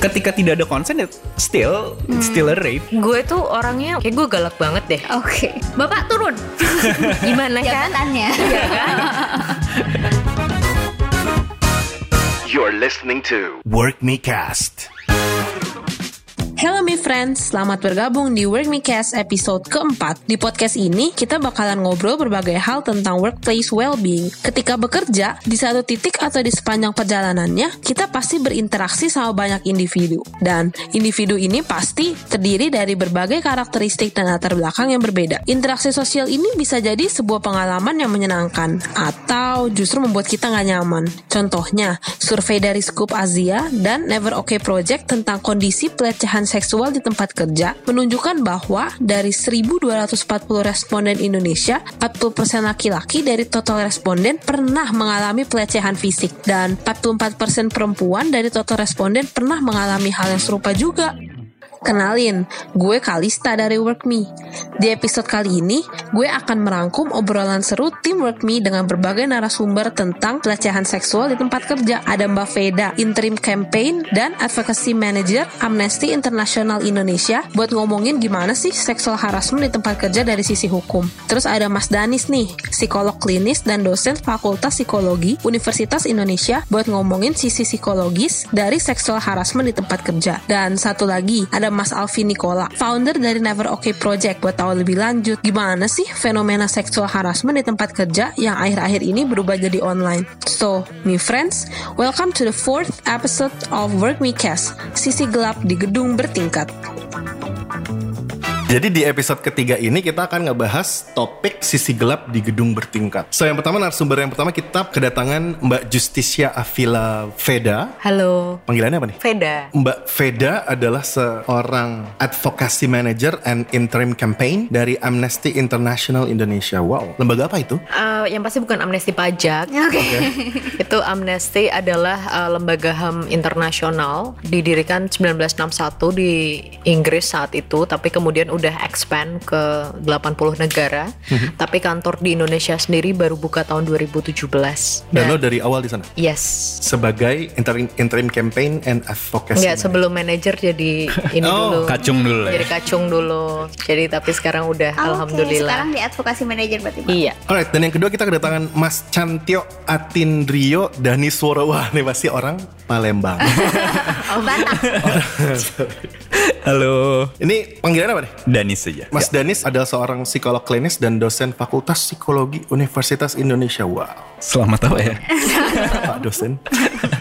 ketika tidak ada consent, it still it's still a rape. Gue tuh orangnya kayak gue galak banget deh. Oke. Bapak turun. Gimana kan? Jabatannya. Iya kan? You're listening to Work Me Cast. Hello me friends, selamat bergabung di Work Me Cast episode keempat. Di podcast ini, kita bakalan ngobrol berbagai hal tentang workplace well-being. Ketika bekerja, di satu titik atau di sepanjang perjalanannya, kita pasti berinteraksi sama banyak individu. Dan individu ini pasti terdiri dari berbagai karakteristik dan latar belakang yang berbeda. Interaksi sosial ini bisa jadi sebuah pengalaman yang menyenangkan, atau justru membuat kita nggak nyaman. Contohnya, survei dari Scoop Asia dan Never Okay Project tentang kondisi pelecehan seksual di tempat kerja menunjukkan bahwa dari 1240 responden Indonesia, 40% laki-laki dari total responden pernah mengalami pelecehan fisik dan 44% perempuan dari total responden pernah mengalami hal yang serupa juga. Kenalin, gue Kalista dari WorkMe. Di episode kali ini, gue akan merangkum obrolan seru tim WorkMe dengan berbagai narasumber tentang pelecehan seksual di tempat kerja. Ada Mbak Veda, Interim Campaign dan Advocacy Manager Amnesty International Indonesia buat ngomongin gimana sih seksual harassment di tempat kerja dari sisi hukum. Terus ada Mas Danis nih, psikolog klinis dan dosen Fakultas Psikologi Universitas Indonesia buat ngomongin sisi psikologis dari seksual harassment di tempat kerja. Dan satu lagi, ada Mas Alvin Nicola, founder dari Never Okay Project buat tahu lebih lanjut gimana sih fenomena seksual harassment di tempat kerja yang akhir-akhir ini berubah jadi online. So, me friends, welcome to the fourth episode of Work Me Cast, sisi gelap di gedung bertingkat. Jadi di episode ketiga ini kita akan ngebahas topik sisi gelap di gedung bertingkat. So yang pertama narasumber yang pertama kita kedatangan Mbak Justicia Avila Veda. Halo. Panggilannya apa nih? Veda. Mbak Veda adalah seorang advocacy manager and interim campaign dari Amnesty International Indonesia. Wow, lembaga apa itu? Eh, yang pasti bukan amnesti pajak. Oke. Itu Amnesty adalah uh, lembaga HAM internasional didirikan 1961 di Inggris saat itu tapi kemudian udah expand ke 80 negara. Mhm. Tapi kantor di Indonesia sendiri baru buka tahun 2017. Dan lo dari awal di sana Yes. sebagai interim interim campaign and advocacy. Enggak, sebelum manajer jadi ini Oh, dulu. kacung dulu ya. Jadi kacung dulu. Jadi tapi sekarang udah Oke, alhamdulillah. sekarang di advokasi manager berarti Pak. Iya. Alright, dan yang kedua kita kedatangan Mas Cantio Atindrio Dani Suara. Wah, ini pasti orang Palembang. Oh, Batak. Halo, ini panggilan apa nih? Danis saja. Mas Danis adalah seorang psikolog klinis dan dosen Fakultas Psikologi Universitas Indonesia. Wow, Selamat apa ya? Pak dosen.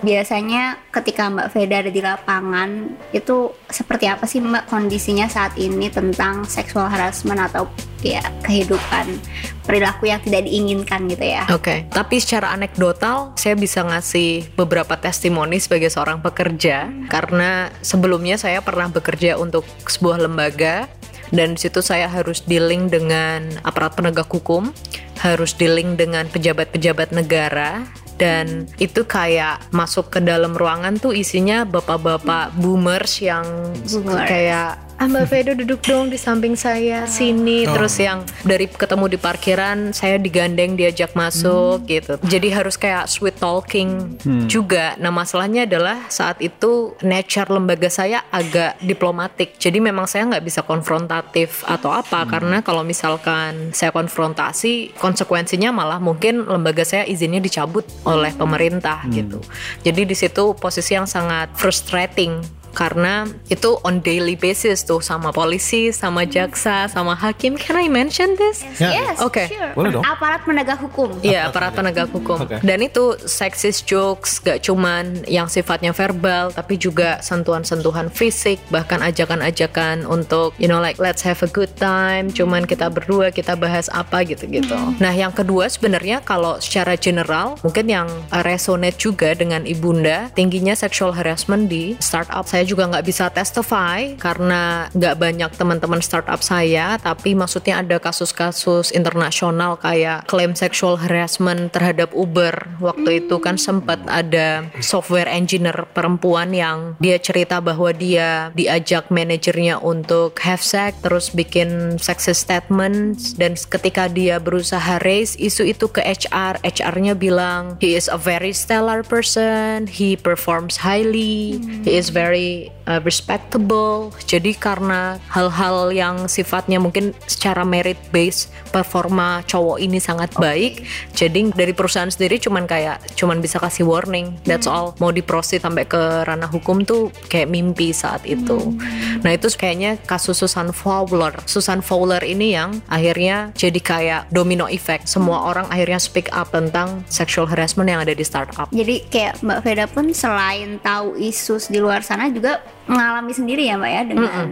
Biasanya ketika Mbak Veda ada di lapangan itu seperti apa sih Mbak kondisinya saat ini tentang seksual harassment atau ya kehidupan perilaku yang tidak diinginkan gitu ya? Oke, tapi secara anekdotal saya bisa ngasih beberapa testimoni sebagai seorang pekerja karena sebelumnya saya pernah bekerja untuk sebuah lembaga dan di situ saya harus dealing dengan aparat penegak hukum, harus dealing dengan pejabat-pejabat negara dan itu kayak masuk ke dalam ruangan tuh isinya bapak-bapak boomers yang Boomers. kayak ah Mbak Vedo duduk dong di samping saya sini. Terus yang dari ketemu di parkiran saya digandeng diajak masuk gitu. Jadi harus kayak sweet talking juga. Nah masalahnya adalah saat itu nature lembaga saya agak diplomatik. Jadi memang saya nggak bisa konfrontatif atau apa karena kalau misalkan saya konfrontasi konsekuensinya malah mungkin lembaga saya izinnya dicabut oleh pemerintah gitu. Jadi di situ posisi yang sangat frustrating karena itu on daily basis tuh sama polisi, sama jaksa, sama hakim. Can I mention this? Ya. Yes, Oke. sure. Boleh dong. Aparat penegak hukum. Iya, aparat penegak hukum. Oke. Dan itu sexist jokes, gak cuman yang sifatnya verbal, tapi juga sentuhan-sentuhan fisik, bahkan ajakan-ajakan untuk, you know, like let's have a good time. Cuman kita berdua kita bahas apa gitu-gitu. Nah, yang kedua sebenarnya kalau secara general, mungkin yang resonate juga dengan ibunda, tingginya sexual harassment di startup. Saya saya juga nggak bisa testify karena nggak banyak teman-teman startup saya, tapi maksudnya ada kasus-kasus internasional kayak klaim sexual harassment terhadap Uber. Waktu itu kan sempat ada software engineer perempuan yang dia cerita bahwa dia diajak manajernya untuk have sex, terus bikin sexist statement, dan ketika dia berusaha raise isu itu ke HR, HR-nya bilang he is a very stellar person, he performs highly, he is very Okay. Uh, respectable. Jadi karena hal-hal yang sifatnya mungkin secara merit based performa cowok ini sangat baik, jadi dari perusahaan sendiri cuman kayak cuman bisa kasih warning. That's all. Mau diproses sampai ke ranah hukum tuh kayak mimpi saat itu. Nah itu kayaknya kasus Susan Fowler. Susan Fowler ini yang akhirnya jadi kayak domino effect. Semua orang akhirnya speak up tentang sexual harassment yang ada di startup. Jadi kayak Mbak Veda pun selain tahu isu di luar sana juga mengalami sendiri ya Mbak ya dengan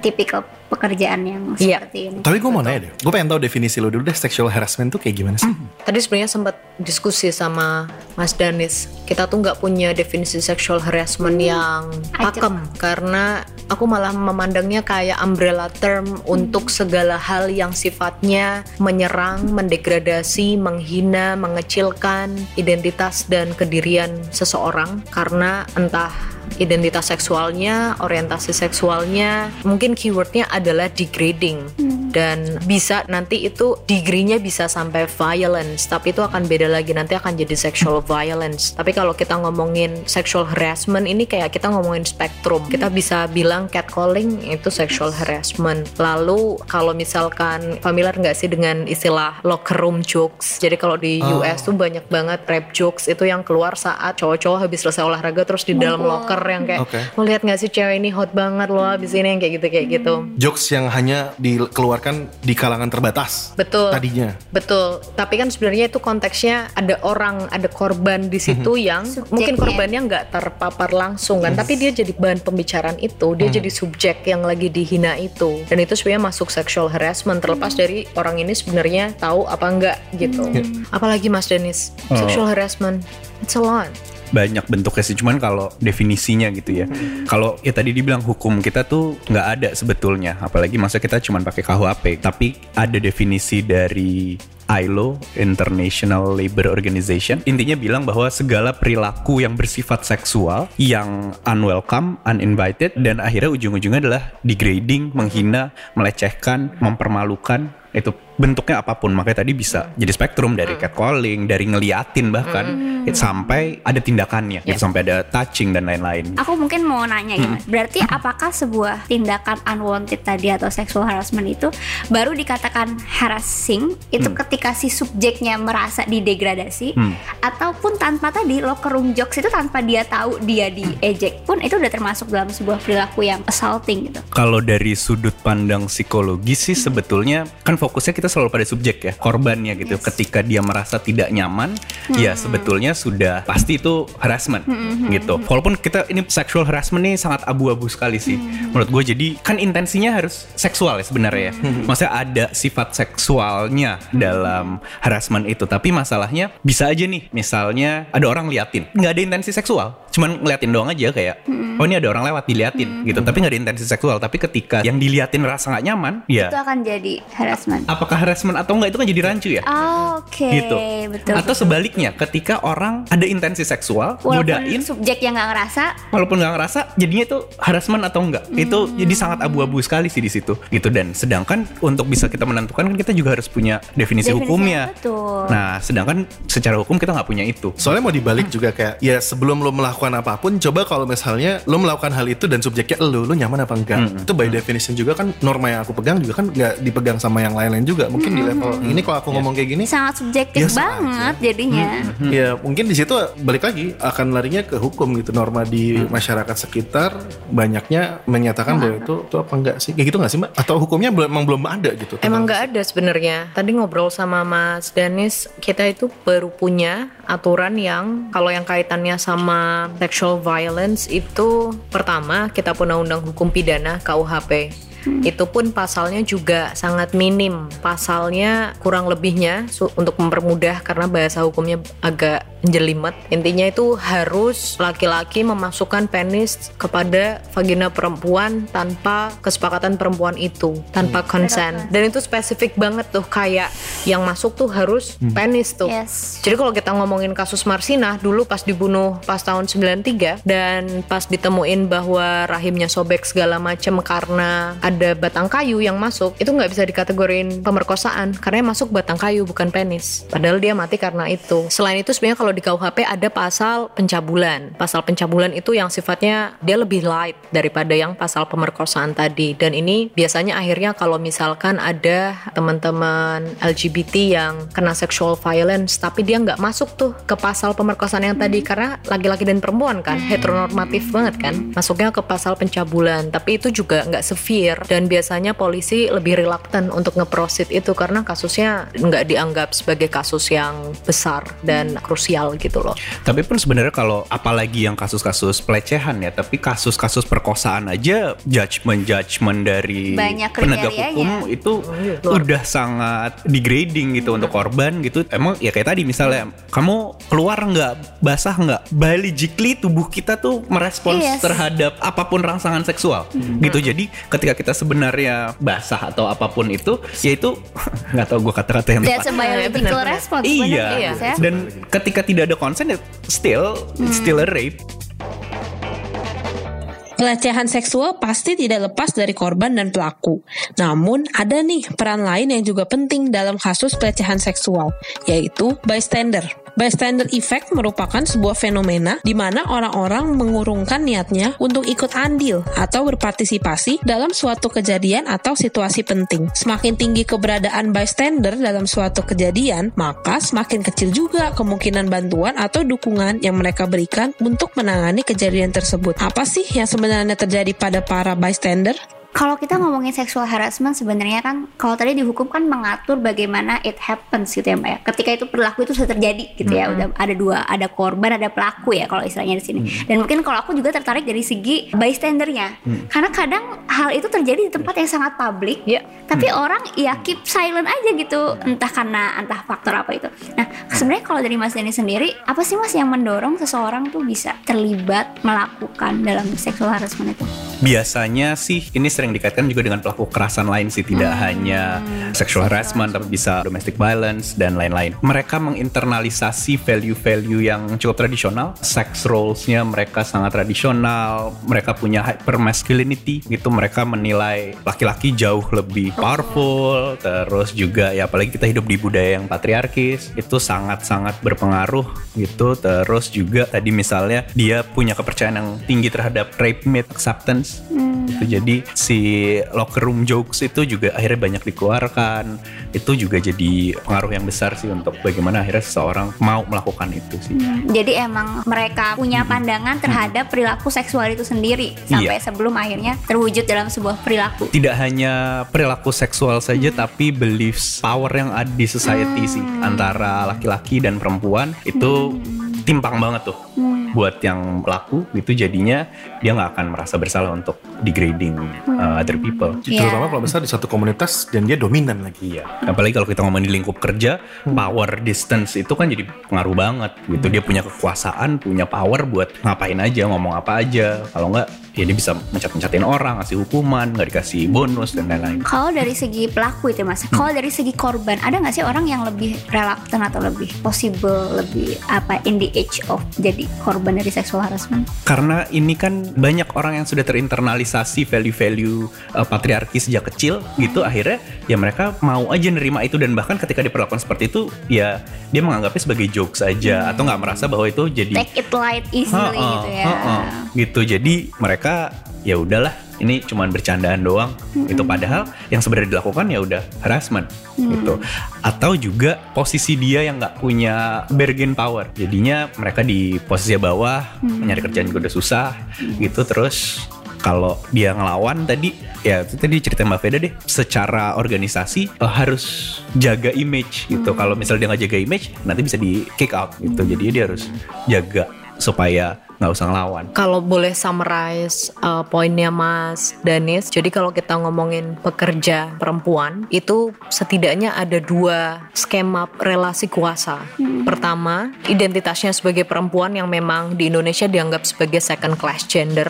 tipikal pekerjaan yang Iya. seperti ini. Tapi gue mau nanya deh, gue pengen tahu definisi lo dulu deh sexual harassment tuh kayak gimana sih? Tadi sebenarnya sempat diskusi sama Mas Danis. Kita tuh nggak punya definisi sexual harassment yang Ajak. pakem karena aku malah memandangnya kayak umbrella term untuk segala hal yang sifatnya menyerang, mendegradasi, menghina, mengecilkan identitas dan kedirian seseorang karena entah identitas seksualnya, orientasi seksualnya, mungkin keywordnya adalah degrading. Dan bisa nanti itu degree-nya bisa sampai violence, tapi itu akan beda lagi. Nanti akan jadi sexual violence. Tapi kalau kita ngomongin sexual harassment ini kayak kita ngomongin spektrum, kita bisa bilang catcalling itu sexual harassment. Lalu kalau misalkan familiar nggak sih dengan istilah locker room jokes? Jadi kalau di US tuh banyak banget rap jokes. Itu yang keluar saat cowok-cowok habis selesai olahraga terus di dalam locker yang kayak Oke. lo lihat nggak sih cewek ini hot banget loh habis ini yang kayak gitu kayak gitu. Jokes yang hanya dikeluarkan di kalangan terbatas. Betul. Tadinya. Betul, tapi kan sebenarnya itu konteksnya ada orang, ada korban di situ yang mungkin Subjeknya. korbannya nggak terpapar langsung kan, tapi dia jadi bahan pembicaraan itu, dia jadi subjek yang lagi dihina itu, dan itu sebenarnya masuk sexual harassment terlepas dari orang ini sebenarnya tahu apa enggak gitu. Apalagi Mas Denis, sexual harassment, it's a lot. Banyak bentuknya sih cuman kalau definisinya gitu ya. Kalau ya tadi dibilang hukum kita tuh nggak ada sebetulnya apalagi masa kita cuman pakai KUHP tapi ada definisi dari ILO International Labor Organization. Intinya bilang bahwa segala perilaku yang bersifat seksual yang unwelcome, uninvited dan akhirnya ujung-ujungnya adalah degrading, menghina, melecehkan, mempermalukan itu bentuknya apa pun. Makanya tadi bisa jadi spektrum dari catcalling dari ngeliatin bahkan it- sampai ada tindakannya gitu, sampai ada touching dan lain-lain. Aku mungkin mau nanya gimana. Berarti apakah sebuah tindakan unwanted tadi atau sexual harassment itu baru dikatakan harassing itu ketika si subjeknya merasa didegradasi ataupun tanpa tadi locker room jokes itu tanpa dia tahu dia diejek pun itu udah termasuk dalam sebuah perilaku yang assaulting gitu. kalau dari sudut pandang psikologi sih sebetulnya kan fokusnya kita selalu pada subjek ya korbannya gitu. Ketika dia merasa tidak nyaman ya sebetulnya sudah pasti itu harassment gitu. walaupun kita ini sexual harassment ini sangat abu-abu sekali sih menurut gue jadi kan intensinya harus seksual ya sebenarnya ya. Maksudnya ada sifat seksualnya dalam harassment itu. Tapi masalahnya bisa aja nih misalnya ada orang liatin nggak ada intensi seksual cuman ngeliatin doang aja kayak oh ini ada orang lewat diliatin gitu. Tapi nggak ada intensi seksual. Tapi ketika yang diliatin rasa nggak nyaman ya. Itu akan jadi harassment. apakah harassment atau enggak itu kan jadi rancu ya? Oke, gitu. betul. atau sebaliknya ketika orang ada intensi seksual Walaupun godain subjek yang nggak ngerasa. Walaupun nggak ngerasa jadinya itu harassment atau enggak itu jadi sangat abu-abu sekali sih di situ gitu. Dan sedangkan untuk bisa kita menentukan kan kita juga harus punya definisi, Definisinya, hukumnya. betul. nah sedangkan secara hukum kita nggak punya itu. Soalnya mau dibalik juga kayak ya sebelum lo melakukan apa pun coba kalau misalnya lo melakukan hal itu dan subjeknya lo, lo nyaman apa enggak? Itu by definition juga kan norma yang aku pegang juga kan nggak dipegang sama yang lain-lain juga. Mungkin di level ini kalau aku ngomong kayak gini sangat subjektif Biasa banget jadinya. Ya mungkin di situ balik lagi akan larinya ke hukum gitu norma di masyarakat sekitar banyaknya menyatakan bahwa itu itu apa enggak sih kayak gitu nggak sih mbak atau hukumnya belum emang belum ada gitu Emang nggak ada sebenarnya. Tadi ngobrol sama Mas Danis, kita itu baru punya aturan yang kalau yang kaitannya sama sexual violence itu pertama kita punya undang hukum pidana KUHP. Itu pun pasalnya juga sangat minim. Pasalnya kurang lebihnya untuk mempermudah karena bahasa hukumnya agak jelimet. Intinya itu harus laki-laki memasukkan penis kepada vagina perempuan tanpa kesepakatan perempuan itu, tanpa consent. Dan itu spesifik banget tuh kayak yang masuk tuh harus penis tuh. Yes. Jadi kalau kita ngomongin kasus Marsina dulu pas dibunuh pas tahun 93 dan pas ditemuin bahwa rahimnya sobek segala macem karena ada batang kayu yang masuk, itu nggak bisa dikategorin pemerkosaan karena yang masuk batang kayu bukan penis. Padahal dia mati karena itu. Selain itu sebenarnya kalau di KUHP ada pasal pencabulan. Pasal pencabulan itu yang sifatnya dia lebih light daripada yang pasal pemerkosaan tadi. Dan ini biasanya akhirnya kalau misalkan ada teman-teman LGBT yang kena sexual violence tapi dia nggak masuk tuh ke pasal pemerkosaan yang tadi karena laki-laki dan perempuan kan heteronormatif banget kan masuknya ke pasal pencabulan tapi itu juga nggak severe dan biasanya polisi lebih reluctant untuk ngeprosit itu karena kasusnya nggak dianggap sebagai kasus yang besar dan krusial gitu loh Tapi pun sebenarnya kalau apalagi yang kasus-kasus pelecehan ya, tapi kasus-kasus perkosaan aja judgement-judgement dari Banyak penegak hukum itu udah sangat degrading gitu untuk korban gitu. Emang ya kayak tadi misalnya kamu keluar nggak basah nggak, biologically tubuh kita tuh merespons Yes. terhadap apa pun rangsangan seksual gitu. Jadi ketika kita sebenarnya basah atau apa pun itu, ya itu nggak tahu gue kata-kata yang That's tepat. a biological benar-benar. response. Iya. Iya. ya. Dan ketika tidak ada consent, it still, it's still a rape. Pelecehan seksual pasti tidak lepas dari korban dan pelaku. Namun, ada nih peran lain yang juga penting dalam kasus pelecehan seksual, yaitu bystander. Bystander effect merupakan sebuah fenomena di mana orang-orang mengurungkan niatnya untuk ikut andil atau berpartisipasi dalam suatu kejadian atau situasi penting. Semakin tinggi keberadaan bystander dalam suatu kejadian, maka semakin kecil juga kemungkinan bantuan atau dukungan yang mereka berikan untuk menangani kejadian tersebut. Apa sih yang sebenarnya terjadi pada para bystander? Kalau kita ngomongin sexual harassment sebenarnya kan kalau tadi dihukum kan mengatur bagaimana it happens gitu ya Mbak ya. Ketika itu perilaku itu sudah terjadi gitu ya. Udah ada dua, ada korban, ada pelaku ya kalau istilahnya di sini. Dan mungkin kalau aku juga tertarik dari segi bystandernya. Karena kadang hal itu terjadi di tempat yang sangat publik. Iya. Tapi orang ya keep silent aja gitu. Entah karena entah faktor apa itu. Nah, sebenarnya kalau dari Mas Denny sendiri, apa sih Mas yang mendorong seseorang tuh bisa terlibat melakukan dalam sexual harassment itu? Biasanya sih ini sering dikaitkan juga dengan pelaku kekerasan lain sih, tidak hanya sexual harassment tapi bisa domestic violence dan lain-lain. Mereka menginternalisasi value-value yang cukup tradisional, sex roles-nya mereka sangat tradisional, mereka punya hyper masculinity gitu, mereka menilai laki-laki jauh lebih powerful, terus juga ya apalagi kita hidup di budaya yang patriarkis, itu sangat-sangat berpengaruh gitu, terus juga tadi misalnya dia punya kepercayaan yang tinggi terhadap rape myth acceptance. Itu jadi si locker room jokes itu juga akhirnya banyak dikeluarkan. Itu juga jadi pengaruh yang besar sih untuk bagaimana akhirnya seseorang mau melakukan itu sih. Jadi emang mereka punya pandangan terhadap perilaku seksual itu sendiri sampai Iya. sebelum akhirnya terwujud dalam sebuah perilaku. tidak hanya perilaku seksual saja tapi beliefs power yang ada di society sih. Antara laki-laki dan perempuan itu timpang banget tuh buat yang pelaku itu jadinya dia nggak akan merasa bersalah untuk degrading uh, other people Iya. Terutama kalau misalnya di satu komunitas dan dia dominan lagi. Iya, apalagi kalau kita ngomongin di lingkup kerja, power distance itu kan jadi pengaruh banget gitu. Dia punya kekuasaan, punya power buat ngapain aja, ngomong apa aja. Kalau nggak, ya dia bisa mencat-mencatin orang, ngasih hukuman, nggak dikasih bonus dan lain-lain. Kalau dari segi pelaku itu mas, kalau dari segi korban ada nggak sih orang yang lebih reluctant atau lebih possible, lebih apa in the age of jadi korban dari sexual harassment? Karena ini kan banyak orang yang sudah terinternalisasi value-value uh, patriarki sejak kecil gitu, akhirnya ya mereka mau aja nerima itu dan bahkan ketika diperlakukan seperti itu, ya dia menganggapnya sebagai jokes aja atau nggak merasa bahwa itu jadi Take it light easily Ha-ha, gitu ya. ha-ha. gitu jadi mereka ya udahlah ini cuman bercandaan doang. Itu padahal yang sebenarnya dilakukan ya udah harassment gitu. Atau juga posisi dia yang nggak punya bargain power. Jadinya mereka di posisi bawah mencari kerjaan juga udah susah gitu. Terus kalau dia ngelawan tadi ya itu tadi cerita Mbak Veda deh secara organisasi eh, harus jaga image gitu. Kalau misalnya dia nggak jaga image nanti bisa di kick out gitu. Jadi dia harus jaga supaya nggak usah ngelawan. Kalau boleh summarize uh, poinnya Mas Danis, jadi kalau kita ngomongin pekerja perempuan itu setidaknya ada dua skema relasi kuasa. Pertama, identitasnya sebagai perempuan yang memang di Indonesia dianggap sebagai second class gender,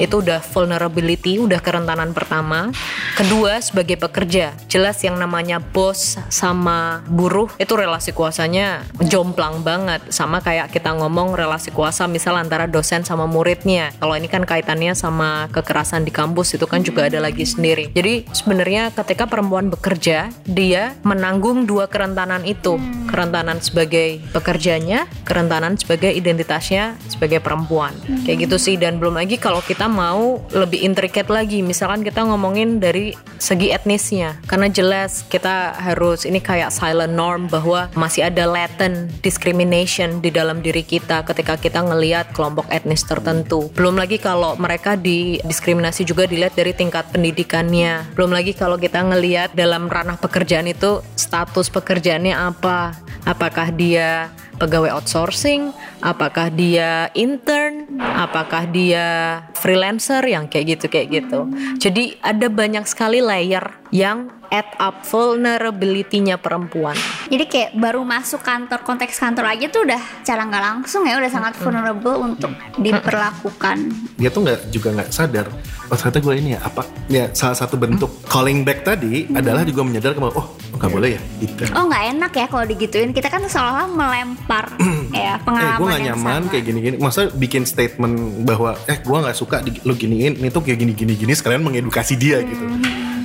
itu udah vulnerability, udah kerentanan pertama. Kedua, sebagai pekerja, jelas yang namanya bos sama buruh itu relasi kuasanya jomplang banget, sama kayak kita ngomong relasi kuasa misal antara dosen sama muridnya. Kalau ini kan kaitannya sama kekerasan di kampus itu kan juga ada lagi sendiri. Jadi sebenarnya ketika perempuan bekerja, dia menanggung dua kerentanan itu. Kerentanan sebagai pekerjanya, kerentanan sebagai identitasnya sebagai perempuan. Kayak gitu sih dan belum lagi kalau kita mau lebih intricate lagi, misalkan kita ngomongin dari segi etnisnya. Karena jelas kita harus ini kayak silent norm bahwa masih ada latent discrimination di dalam diri kita ketika kita ngelihat kelompok etnis tertentu. Belum lagi kalau mereka didiskriminasi juga dilihat dari tingkat pendidikannya. Belum lagi kalau kita ngelihat dalam ranah pekerjaan itu status pekerjaannya apa? Apakah dia pegawai outsourcing, apakah dia intern, apakah dia freelancer yang kayak gitu kayak gitu. Jadi ada banyak sekali layer yang add up vulnerability-nya perempuan. Jadi kayak baru masuk kantor konteks kantor aja tuh udah cara nggak langsung ya udah sangat vulnerable untuk diperlakukan. dia tuh nggak juga nggak sadar oh ternyata gue ini ya apa? Ya salah satu bentuk calling back tadi adalah juga menyadar bahwa oh nggak boleh ya gitu Oh nggak enak ya kalau digituin. Kita kan seolah-olah melempar ya eh pengalaman gue gak yang nyaman sama. kayak gini-gini. Masa bikin statement bahwa eh gue nggak suka di, lo giniin ini tuh kayak gini-gini gini sekalian mengedukasi dia gitu.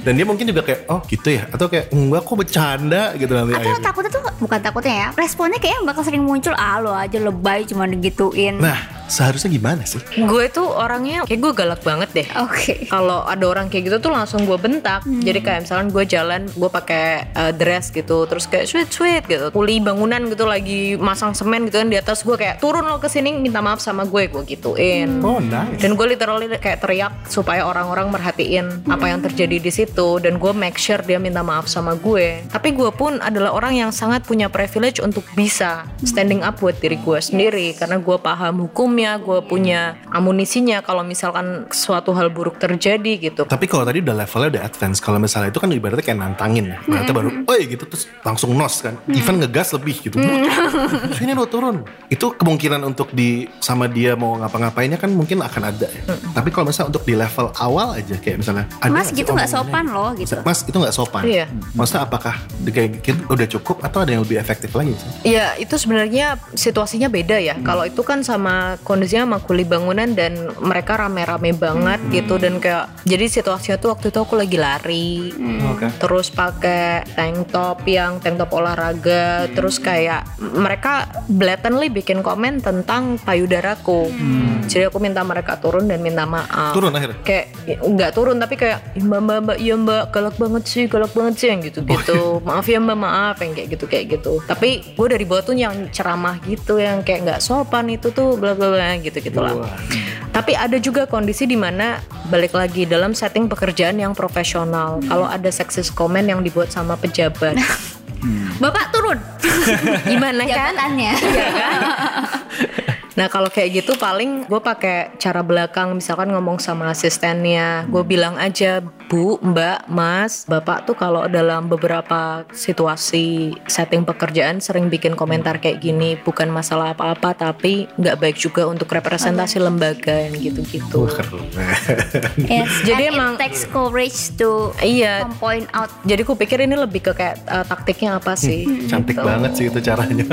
Dan dia mungkin juga kayak oh gitu ya? Atau kayak enggak kok bercanda gitu nanti Atau akhirnya. takutnya tuh bukan takutnya ya responnya kayaknya bakal sering muncul ah lo aja lebay cuma digituin. nah seharusnya gimana sih Gue tuh orangnya kayak gue galak banget deh. Oke. Kalau ada orang kayak gitu tuh langsung gue bentak. Jadi kayak misalkan gue jalan, gue pakai uh, dress gitu, terus kayak sweet sweet gitu. Kuli bangunan gitu lagi masang semen gitu kan di atas gue kayak turun lo ke sini minta maaf sama gue, gue gituin. oh nice Dan gue literally kayak teriak supaya orang-orang merhatiin apa yang terjadi di situ dan gue make sure dia minta maaf sama gue. Tapi gue pun adalah orang yang sangat punya privilege untuk bisa standing up buat diri gue sendiri karena gue paham hukumnya, gue punya amunisinya kalau misalkan suatu hal buruk terjadi gitu. Tapi kalau tadi udah levelnya udah advance, kalau misalnya itu kan ibaratnya kayak nantangin ya. Berarti baru, oh gitu terus langsung nos kan. Even ngegas lebih gitu. Sini lo turun. Itu kemungkinan untuk di sama dia mau ngapa-ngapainnya kan mungkin akan ada ya. Tapi kalau misalnya untuk di level awal aja kayak misalnya ada Mas gitu nggak sopan loh gitu. Mas itu nggak sopan. Iya. Maksudnya apakah kayak gitu udah cukup atau ada yang lebih efektif lagi sih? Ya itu sebenarnya situasinya beda ya. Kalau itu kan sama kondisinya sama kuli bangunan dan mereka rame-rame banget gitu dan kayak jadi situasinya tuh waktu itu aku lagi lari. Oke. Terus pakai tank top yang tank top olahraga, terus kayak mereka blatantly bikin komen tentang payudaraku. Jadi aku minta mereka turun dan minta maaf. Turun akhirnya? Kayak nggak turun tapi kayak "Ih, mbak mbak mbak iya mbak galak banget sih galak banget sih yang gitu gitu maaf ya mbak maaf yang kayak gitu kayak gitu tapi gue dari bawah tuh yang ceramah gitu yang kayak nggak sopan itu tuh bla bla gitu gitulah tapi ada juga kondisi di mana balik lagi dalam setting pekerjaan yang profesional. Kalau ada seksis komen yang dibuat sama pejabat. Bapak turun. gimana kan? Jabatannya. Iya kan? Nah kalau kayak gitu paling gue pakai cara belakang misalkan ngomong sama asistennya, gue bilang aja bu, mbak, mas, bapak tuh kalau dalam beberapa situasi setting pekerjaan sering bikin komentar kayak gini, bukan masalah apa-apa tapi nggak baik juga untuk representasi lembaga yang gitu-gitu. Wah keren. Yes, Jadi and emang- it takes courage to Iya. point out. Jadi gue pikir ini lebih ke kayak eh, taktiknya apa sih? Cantik gitu. banget sih itu caranya.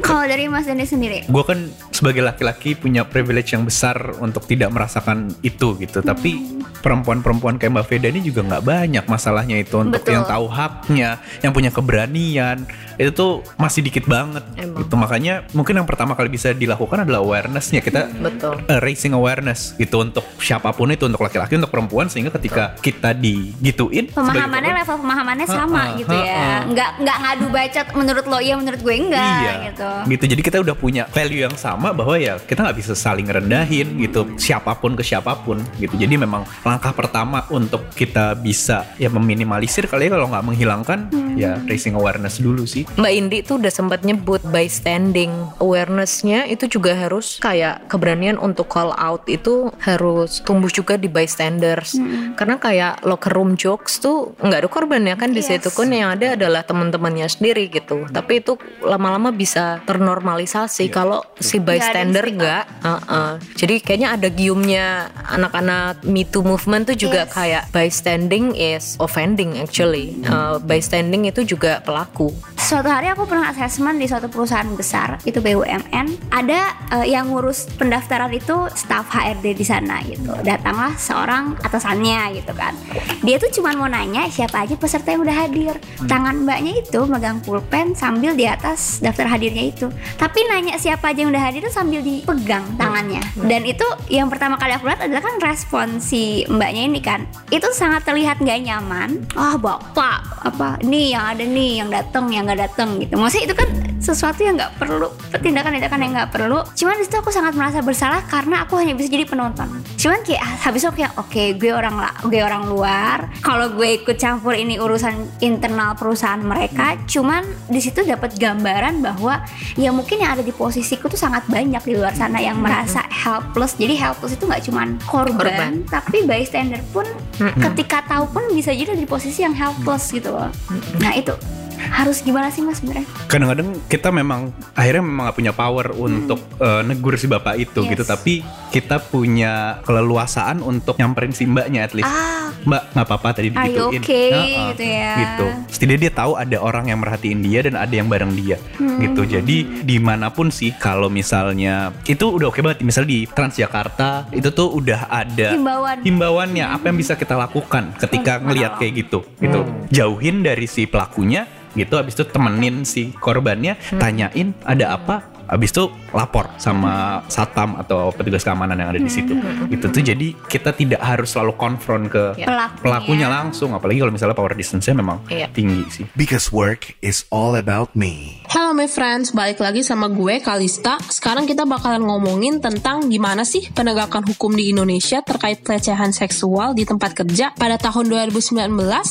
Kalau dari Mas Denis sendiri, gue kan sebagai laki-laki punya privilege yang besar untuk tidak merasakan itu gitu tapi perempuan-perempuan kayak Mbak Veda ini juga nggak banyak masalahnya itu untuk Betul. yang tahu haknya yang punya keberanian itu tuh masih dikit banget Emang. gitu makanya mungkin yang pertama kali bisa dilakukan adalah awarenessnya kita Betul. uh, raising awareness gitu untuk siapa pun itu untuk laki-laki untuk perempuan sehingga ketika kita digituin pemahamannya level pemahamannya sama Ha-ha, gitu ya. Nggak nggak ngadu bacot menurut lo iya menurut gue enggak iya gitu. gitu jadi kita udah punya value yang sama bahwa bahwa ya kita nggak bisa saling rendahin gitu siapa pun ke siapa pun gitu. Jadi memang langkah pertama untuk kita bisa ya meminimalisir kali ya kalau nggak menghilangkan ya raising awareness dulu sih. Mbak Indi tuh udah sempat nyebut bystanding awarenessnya itu juga harus kayak keberanian untuk call out itu harus tumbuh juga di bystanders. Karena kayak locker room jokes tuh nggak ada korban ya kan di Yes. situ kan yang ada adalah teman-temannya sendiri gitu. Tapi itu lama-lama bisa ternormalisasi kalau si bystander Nggak nggak uh-uh. jadi kayaknya ada giumnya anak-anak Me Too movement tuh juga Yes. kayak bystanding is offending actually Uh, bystanding itu juga pelaku Suatu hari aku pernah assessment di suatu perusahaan besar itu BUMN. Ada eh, yang ngurus pendaftaran itu staff HRD di sana gitu. Datanglah seorang atasannya gitu kan. Dia tuh cuma mau nanya siapa aja peserta yang udah hadir. Tangan mbaknya itu megang pulpen sambil di atas daftar hadirnya itu. Tapi nanya siapa aja yang udah hadir itu sambil dipegang tangannya. Dan itu yang pertama kali aku lihat adalah kan respon si mbaknya ini kan. Itu sangat terlihat nggak nyaman. Ah bapak apa nih yang ada nih yang datang yang nggak datang gitu. Maksudnya itu kan sesuatu yang nggak perlu tindakan-tindakan yang nggak perlu. Cuman di situ aku sangat merasa bersalah karena aku hanya bisa jadi penonton. Cuman kayak habis itu aku kayak oke gue orang gue orang luar. Kalau gue ikut campur ini urusan internal perusahaan mereka. Cuman di situ dapat gambaran bahwa ya mungkin yang ada di posisiku tuh sangat banyak di luar sana yang merasa helpless. Jadi helpless itu nggak cuman korban, Korban. tapi bystander pun ketika tahu pun bisa jadi di posisi yang helpless gitu loh. Nah itu harus gimana sih mas sebenarnya? kadang-kadang kita memang akhirnya memang gak punya power untuk eh, negur si bapak itu Yes. gitu tapi kita punya keleluasaan untuk nyamperin si mbaknya at least Ah, mbak nggak apa-apa tadi digituin okay? Heeh, Gitu ya. gitu setidaknya dia tahu ada orang yang merhatiin dia dan ada yang bareng dia Hmm. gitu jadi di mana pun sih kalau misalnya itu udah oke banget misalnya di Transjakarta itu tuh udah ada Himbauan. himbauannya apa yang bisa kita lakukan ketika ngelihat kayak gitu gitu jauhin dari si pelakunya gitu habis itu temenin si korbannya tanyain ada apa habis itu lapor sama satpam atau petugas keamanan yang ada di situ gitu tuh jadi kita tidak harus selalu konfront ke Ya. Pelakunya. pelakunya langsung apalagi kalau misalnya power distance-nya memang Iya. tinggi sih Because work is all about me. Halo my friends, balik lagi sama gue Kalista. Sekarang kita bakalan ngomongin tentang gimana sih penegakan hukum di Indonesia terkait pelecehan seksual di tempat kerja. Pada tahun 2019,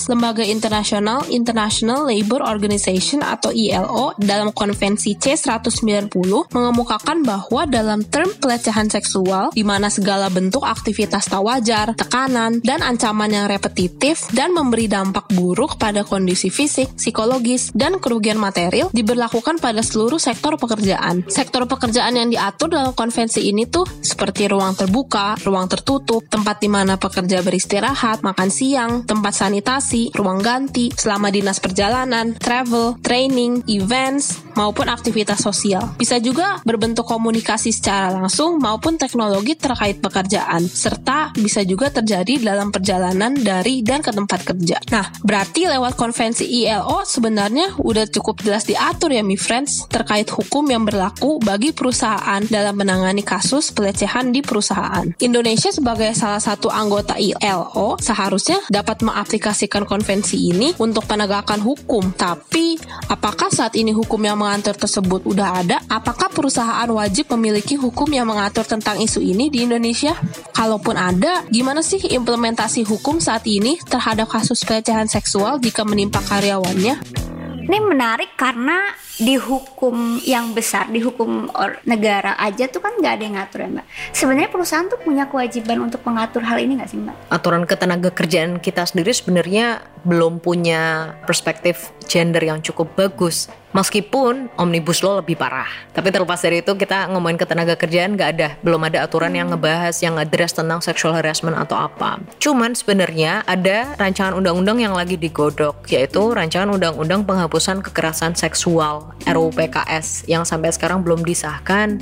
Lembaga Internasional International Labour Organization atau ILO dalam konvensi C190 mengemukakan bahwa dalam term pelecehan seksual di mana segala bentuk aktivitas tak wajar, tekanan, dan ancaman yang repetitif dan memberi dampak buruk pada kondisi fisik, psikologis, dan kerugian material diberlakukan pada seluruh sektor pekerjaan. Sektor pekerjaan yang diatur dalam konvensi ini tuh seperti ruang terbuka, ruang tertutup, tempat di mana pekerja beristirahat, makan siang, tempat sanitasi, ruang ganti, selama dinas perjalanan, travel, training, events, maupun aktivitas sosial. Bisa juga berbentuk komunikasi secara langsung maupun teknologi terkait pekerjaan, serta bisa juga terjadi dalam perjalanan dari dan ke tempat kerja. Nah, berarti lewat konvensi ILO sebenarnya udah cukup jelas diatur ya mi friends terkait hukum yang berlaku bagi perusahaan dalam menangani kasus pelecehan di perusahaan. Indonesia sebagai salah satu anggota ILO seharusnya dapat mengaplikasikan konvensi ini untuk penegakan hukum. Tapi, apakah saat ini hukum yang mengatur tersebut udah ada? Apakah perusahaan wajib memiliki hukum yang mengatur tentang isu ini di Indonesia? Kalaupun ada, gimana sih implementasi hukum saat ini terhadap kasus pelecehan seksual jika menimpa karyawannya? Ini menarik karena di hukum yang besar, di hukum negara aja tuh kan nggak ada yang ngatur ya mbak. Sebenarnya perusahaan tuh punya kewajiban untuk mengatur hal ini nggak sih mbak? aturan ketenaga kerjaan kita sendiri sebenarnya belum punya perspektif gender yang cukup bagus. Meskipun omnibus law lebih parah, tapi terlepas dari itu kita ngomongin ketenaga kerjaan nggak ada, belum ada aturan yang ngebahas yang address tentang sexual harassment atau apa. Cuman sebenarnya ada rancangan undang-undang yang lagi digodok, yaitu rancangan undang-undang penghapusan kekerasan seksual RUU PKS yang sampai sekarang belum disahkan,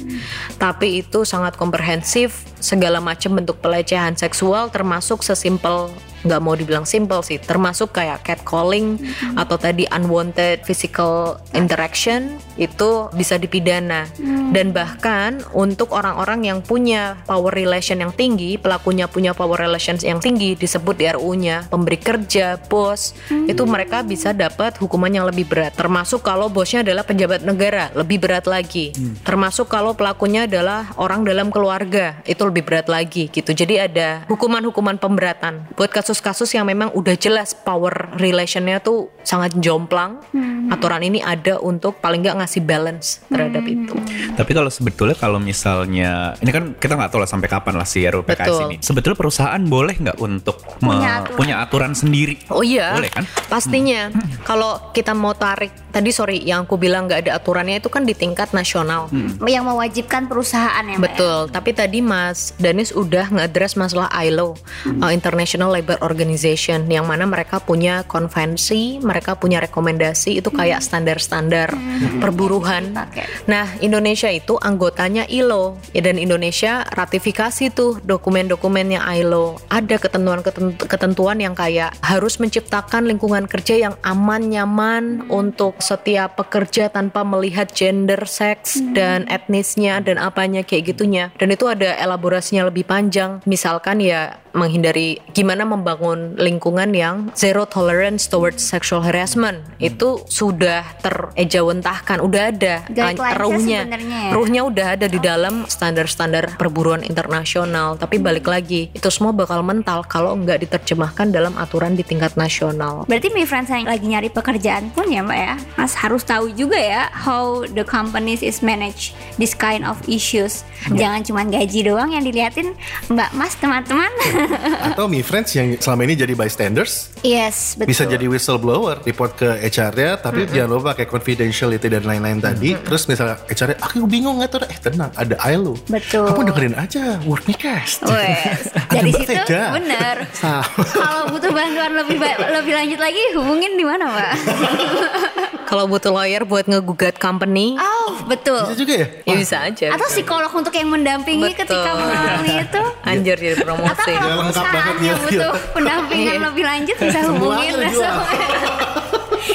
tapi itu sangat komprehensif segala macam bentuk pelecehan seksual termasuk sesimpel nggak mau dibilang simple sih termasuk kayak catcalling atau tadi unwanted physical interaction itu bisa dipidana. Dan bahkan untuk orang-orang yang punya power relation yang tinggi pelakunya punya power relations yang tinggi disebut di RU-nya pemberi kerja bos itu mereka bisa dapat hukuman yang lebih berat. Termasuk kalau bosnya adalah pejabat negara lebih berat lagi. Termasuk kalau pelakunya adalah orang dalam keluarga itu lebih berat lagi gitu. Jadi ada hukuman-hukuman pemberatan. Buat kasus-kasus yang memang udah jelas power relationnya tuh sangat jomplang aturan ini ada untuk paling nggak ngasih balance terhadap itu Tapi kalau sebetulnya kalau misalnya ini kan kita nggak tahu lah sampai kapan lah si RUU PKS Betul. ini. Sebetulnya perusahaan boleh nggak untuk me- Punya aturan. punya aturan sendiri? Oh iya, Boleh kan? pastinya. Kalau kita mau tarik tadi sorry, yang aku bilang nggak ada aturannya itu kan di tingkat nasional. yang mewajibkan perusahaan ya Mbak ya? Betul. Tapi tadi Mas Danis udah nge-address masalah ILO, uh, International Labour Organization, yang mana mereka punya konvensi, mereka punya rekomendasi itu kayak standar-standar perburuhan. Dipakai. Nah, Indonesia itu anggotanya ILO ya, dan Indonesia ratifikasi tuh dokumen-dokumennya ILO. Ada ketentuan-ketentuan yang kayak harus menciptakan lingkungan kerja yang aman, nyaman untuk setiap pekerja tanpa melihat gender, seks dan etnisnya dan apanya kayak gitunya. Dan itu ada elaborasinya lebih panjang. Misalkan ya menghindari gimana membangun lingkungan yang zero tolerance towards sexual harassment. Itu sudah terejawantahkan udah ada. Guidelines-nya ruhnya ya? ruhnya udah ada di dalam standar-standar perburuan internasional. Tapi balik lagi itu semua bakal mental kalau nggak diterjemahkan dalam aturan di tingkat nasional. Berarti mi friends yang lagi nyari pekerjaan pun ya mbak ya? Mas harus tahu juga ya How the companies is manage this kind of issues. Jangan cuma gaji doang yang diliatin Mbak mas teman-teman Atau mi friends yang selama ini jadi bystanders Yes betul bisa jadi whistleblower report ke HR-nya tapi jangan lupa kayak confidentiality dan lain-lain tadi terus misalnya HR-nya aku bingung nggak tuh eh tenang ada ILO Betul. kamu dengerin aja Work Me Cast Wes, Ada dari Mbak situ Vega. bener. Kalau butuh bantuan lebih ba- lebih lanjut lagi hubungin di mana, Mbak? kalau butuh lawyer buat ngegugat company Oh, betul. bisa juga ya ya bisa aja Atau psikolog untuk yang mendampingi Betul. ketika mengalami itu. anjir jadi Atau promosi kalau Ya, lengkap banget ya. butuh pendampingan Iya. lebih lanjut bisa hubungin.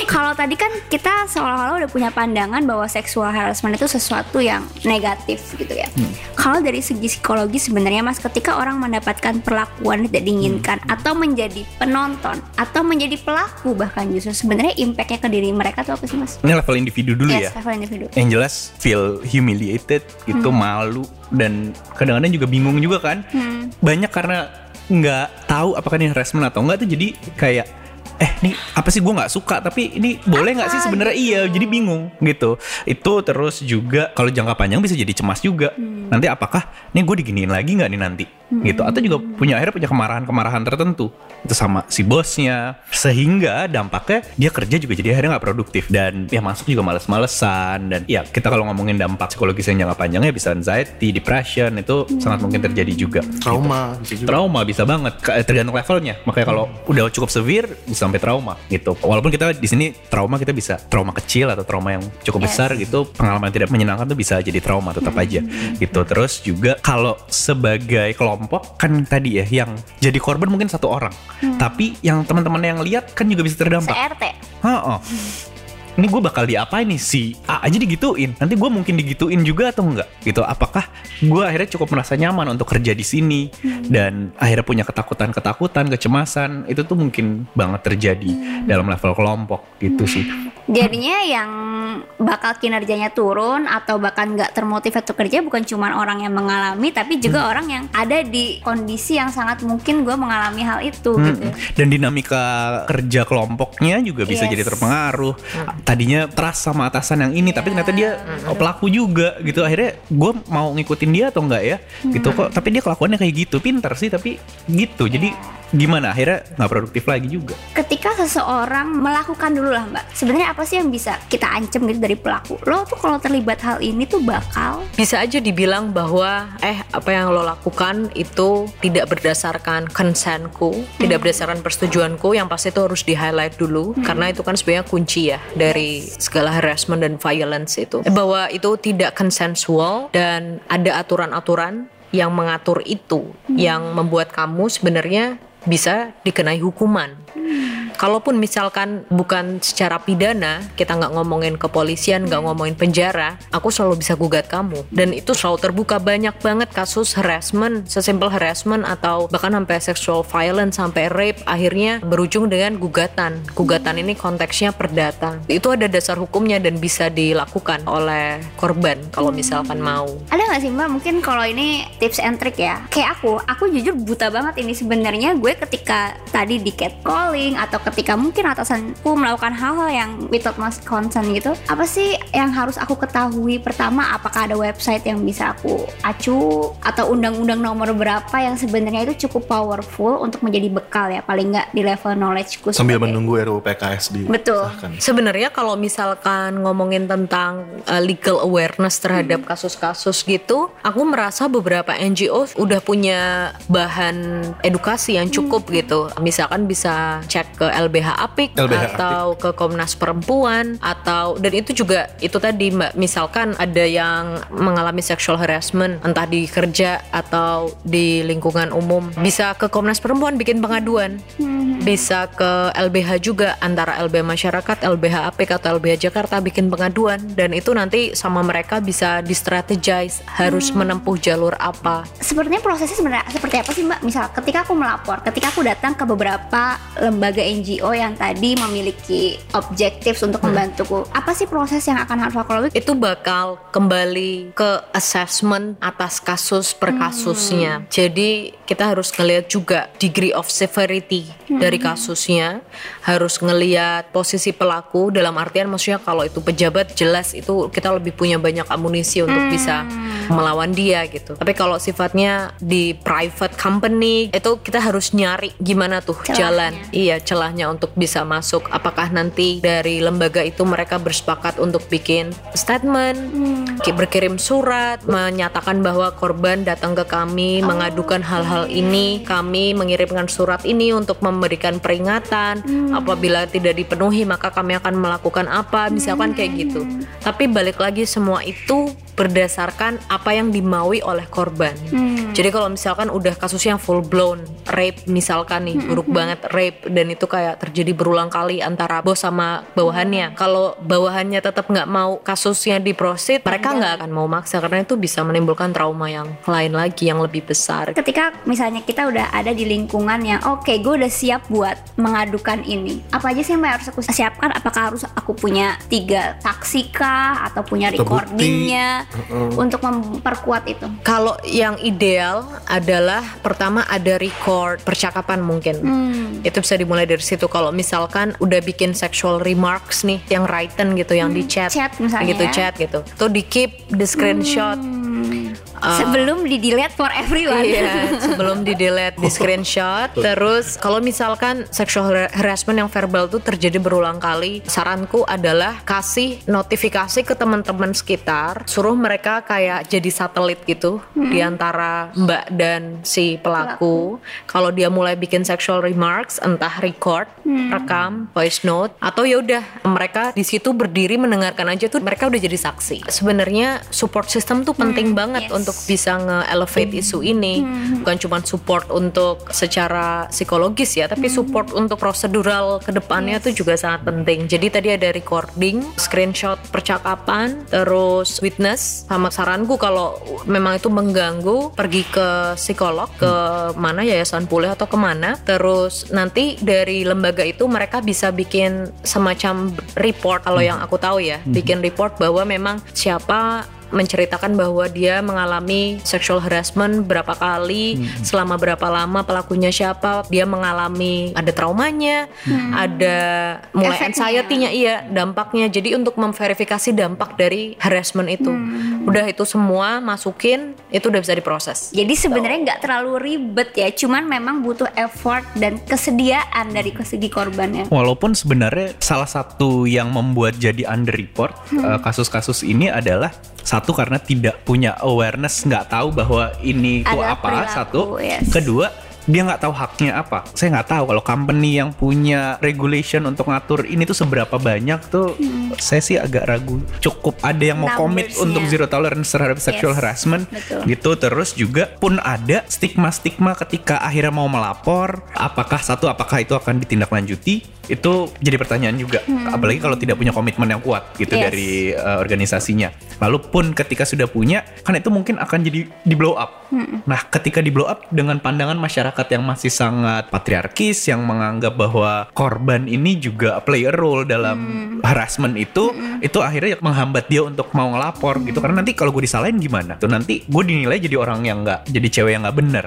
Kalau tadi kan kita seolah-olah udah punya pandangan bahwa seksual harassment itu sesuatu yang negatif gitu ya. Hmm. Kalau dari segi psikologi sebenarnya Mas ketika orang mendapatkan perlakuan tidak diinginkan Hmm. atau menjadi penonton atau menjadi pelaku bahkan justru sebenarnya impactnya ke diri mereka tuh apa sih Mas? Ini level individu dulu yes, ya. level individu. Yang jelas feel humiliated gitu, Hmm. malu dan kadang-kadang juga bingung juga kan. Hmm. Banyak karena nggak tahu apakah ini harassment atau enggak tuh jadi kayak eh nih apa sih? Gue nggak suka. Tapi ini boleh nggak sih sebenarnya? Iya jadi bingung gitu. Itu terus juga kalau jangka panjang bisa jadi cemas juga. Hmm. nanti apakah nih gue diginiin lagi nggak nih nanti? Gitu. Atau juga punya akhirnya punya kemarahan-kemarahan tertentu. Itu sama si bosnya. Sehingga dampaknya dia kerja juga jadi akhirnya nggak produktif. Dan ya masuk juga males-malesan. Dan ya kita kalau ngomongin dampak psikologis yang jangka panjangnya bisa anxiety, depression itu sangat mungkin terjadi juga. Trauma bisa juga. Trauma bisa banget. Ka- tergantung levelnya. Makanya kalau udah cukup severe bisa sampai trauma gitu. Walaupun kita di sini trauma kita bisa trauma kecil atau trauma yang cukup Yes. besar gitu. Pengalaman yang tidak menyenangkan tuh bisa jadi trauma tetap aja gitu. Terus juga kalau sebagai kelompok kan tadi ya yang jadi korban mungkin satu orang. Tapi yang teman-teman yang lihat kan juga bisa terdampak. CRT. Heeh. Ini gue bakal diapain nih si A aja digituin. Nanti gue mungkin digituin juga atau enggak gitu. Apakah gue akhirnya cukup merasa nyaman untuk kerja di sini dan akhirnya punya ketakutan-ketakutan, kecemasan itu tuh mungkin banget terjadi dalam level kelompok gitu sih. Jadinya yang bakal kinerjanya turun atau bahkan nggak termotivasi untuk kerja bukan cuma orang yang mengalami tapi juga orang yang ada di kondisi yang sangat mungkin gue mengalami hal itu gitu. Mm-mm. Dan dinamika kerja kelompoknya juga bisa Yes. jadi terpengaruh. Tadinya trust sama atasan yang ini, tapi ternyata dia oh, pelaku juga gitu. Akhirnya gue mau ngikutin dia atau enggak ya? Gitu kok. Tapi dia kelakuannya kayak gitu, pinter sih tapi gitu. Jadi gimana? Akhirnya nggak produktif lagi juga. Ketika seseorang melakukan dulu lah mbak, sebenarnya apa sih yang bisa kita ancam gitu dari pelaku? Lo tuh kalau terlibat hal ini tuh bakal bisa aja dibilang bahwa eh apa yang lo lakukan itu tidak berdasarkan consentku, tidak berdasarkan persetujuanku. Yang pasti itu harus di highlight dulu karena itu kan sebenarnya kunci ya dari segala harassment dan violence itu. Bahwa itu tidak consensual dan ada aturan-aturan yang mengatur itu yang membuat kamu sebenarnya bisa dikenai hukuman. Kalaupun misalkan bukan secara pidana, kita nggak ngomongin kepolisian, nggak ngomongin penjara, aku selalu bisa gugat kamu. Dan itu selalu terbuka banyak banget kasus harassment, sesimpel harassment atau bahkan sampai sexual violence, sampai rape, akhirnya berujung dengan gugatan. Gugatan ini konteksnya perdata. Itu ada dasar hukumnya dan bisa dilakukan oleh korban kalau misalkan mau. Ada nggak sih mbak? Mungkin kalau ini tips and trick ya. Kayak aku, aku jujur buta banget ini sebenarnya. Gue ketika tadi di catcalling atau ketika mungkin atasanku melakukan hal-hal yang without my consent gitu, apa sih yang harus aku ketahui? Pertama, apakah ada website yang bisa aku acu atau undang-undang nomor berapa yang sebenarnya itu cukup powerful untuk menjadi bekal ya, paling nggak di level knowledgeku. Sambil sebagai- menunggu RUU PKS di Betul. Sebenarnya kalau misalkan ngomongin tentang uh, legal awareness terhadap kasus-kasus gitu, aku merasa beberapa NGO udah punya bahan edukasi yang cukup gitu. Misalkan bisa cek ke LBH Apik LBH atau ke Komnas Perempuan atau dan itu juga itu tadi Mbak, misalkan ada yang mengalami sexual harassment entah di kerja atau di lingkungan umum, bisa ke Komnas Perempuan bikin pengaduan. Bisa ke LBH juga antara LBH Masyarakat, LBH Apik atau LBH Jakarta bikin pengaduan dan itu nanti sama mereka bisa di strategize harus menempuh jalur apa. Sepertinya prosesnya sebenarnya seperti apa sih Mbak? Misal ketika aku melapor, ketika aku datang ke beberapa lembaga NGO yang tadi memiliki objektif untuk membantuku, apa sih proses yang akan harus aku lalui? itu bakal kembali ke assessment atas kasus per kasusnya. Jadi kita harus ngelihat juga degree of severity dari kasusnya, harus ngelihat posisi pelaku dalam artian maksudnya kalau itu pejabat jelas itu kita lebih punya banyak amunisi untuk bisa melawan dia gitu. Tapi kalau sifatnya di private company itu kita harus nyari gimana tuh Celahnya. jalan Iya celahnya untuk bisa masuk. Apakah nanti dari lembaga itu mereka bersepakat untuk bikin statement, ki- berkirim surat, menyatakan bahwa korban datang ke kami mengadukan hal-hal ini, kami mengirimkan surat ini untuk memberikan peringatan. Apabila tidak dipenuhi maka kami akan melakukan apa, misalkan kayak gitu. Tapi balik lagi semua itu berdasarkan apa yang dimaui oleh korban. Jadi kalau misalkan udah kasusnya full blown rape misalkan nih buruk banget rape dan itu kayak terjadi berulang kali antara bos sama bawahannya. Kalau bawahannya tetap nggak mau kasusnya diprosit, mereka nggak akan mau maksa karena itu bisa menimbulkan trauma yang lain lagi yang lebih besar. Ketika misalnya kita udah ada di lingkungan yang oke, gue udah siap buat mengadukan ini. Apa aja sih yang harus aku siapkan? Apakah harus aku punya tiga saksi kah atau punya Atau recordingnya untuk memperkuat itu? Kalau yang ideal adalah pertama ada record percakapan mungkin. Itu bisa dimulai dari situ. Kalau misalkan udah bikin sexual remarks nih, yang written gitu, yang di chat, chat misalnya gitu ya. chat gitu. Tuh di keep the screenshot. Sebelum di delete for everyone. Iya, sebelum di delete di screenshot. Terus kalau misalkan sexual har- harassment yang verbal tuh terjadi berulang kali, saranku adalah kasih notifikasi ke teman-teman sekitar, suruh mereka kayak jadi satelit gitu di antara Mbak dan si pelaku. Kalau dia mulai bikin sexual remarks, entah record, rekam, voice note, atau ya udah mereka di situ berdiri mendengarkan aja tuh mereka udah jadi saksi. Sebenarnya support system tuh penting banget yes. untuk bisa nge-elevate isu ini. Bukan cuma support untuk secara psikologis ya tapi support untuk prosedural ke depannya tuh juga sangat penting. Jadi tadi ada recording screenshot percakapan terus witness sama saranku kalau memang itu mengganggu pergi ke psikolog ke mana yayasan pulih atau ke mana terus nanti dari lembaga itu mereka bisa bikin semacam report kalau yang aku tahu ya bikin report bahwa memang siapa menceritakan bahwa dia mengalami sexual harassment berapa kali, selama berapa lama pelakunya siapa, dia mengalami ada traumanya, ada mulai anxiety-nya iya, dampaknya. Jadi untuk memverifikasi dampak dari harassment itu. Udah itu semua masukin, itu udah bisa diproses. Jadi sebenarnya nggak terlalu ribet ya, cuman memang butuh effort dan kesediaan dari segi korbannya. Walaupun sebenarnya salah satu yang membuat jadi underreport eh, kasus-kasus ini adalah satu karena tidak punya awareness, nggak tahu bahwa ini tuh apa. perilaku, Satu, yes. kedua dia nggak tahu haknya apa. Saya nggak tahu kalau company yang punya regulation untuk ngatur ini tuh seberapa banyak tuh. Saya sih agak ragu. Cukup ada yang mau komit untuk zero tolerance terhadap sexual Yes, harassment betul. gitu. Terus juga pun ada stigma-stigma ketika akhirnya mau melapor. Apakah satu apakah itu akan ditindaklanjuti? Itu jadi pertanyaan juga. Apalagi kalau tidak punya komitmen yang kuat gitu Yes. dari uh, organisasinya. Lalu pun ketika sudah punya, kan itu mungkin akan jadi di blow up. Nah, ketika di blow up dengan pandangan masyarakat yang masih sangat patriarkis, yang menganggap bahwa korban ini juga play a role dalam harassment itu, itu akhirnya menghambat dia untuk mau ngelapor gitu. Karena nanti kalau gue disalahin gimana? Tuh nanti gue dinilai jadi orang yang nggak, jadi cewek yang nggak bener.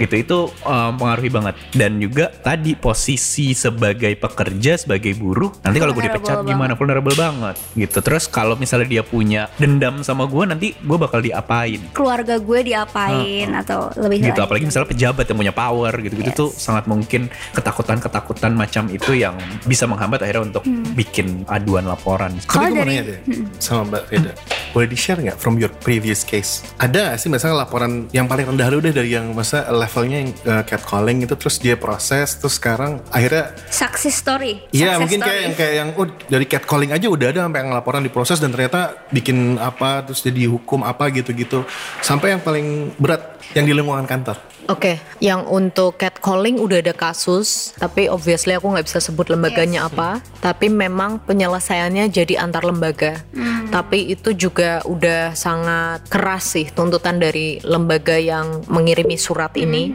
Gitu itu um, pengaruhi banget. Dan juga tadi posisi sebagai pekerja, sebagai buruh, nanti kalau gue dipecat banget. gimana? vulnerable banget gitu. Terus kalau misalnya dia punya dendam sama gue nanti gue bakal diapain keluarga gue diapain atau lebih gitu. lagi. Apalagi misalnya pejabat yang punya power gitu-gitu Yes. tuh sangat mungkin ketakutan-ketakutan macam itu yang bisa menghambat akhirnya untuk bikin aduan laporan. Kalau dari- nanya deh sama Mbak Veda. Boleh di-share nggak from your previous case? Ada nggak sih misalnya laporan yang paling rendah dulu deh dari yang masa levelnya yang uh, catcalling itu terus dia proses terus sekarang akhirnya success story. Iya mungkin kayak story. yang kayak yang oh dari catcalling aja udah ada sampai yang laporan diproses dan ternyata bikin apa terus jadi hukum apa gitu-gitu sampai yang paling berat yang di lingkungan kantor. Oke, yang untuk catcalling udah ada kasus, tapi obviously aku nggak bisa sebut lembaganya apa. Tapi memang penyelesaiannya jadi antar lembaga. Tapi itu juga udah sangat keras sih tuntutan dari lembaga yang mengirimi surat ini,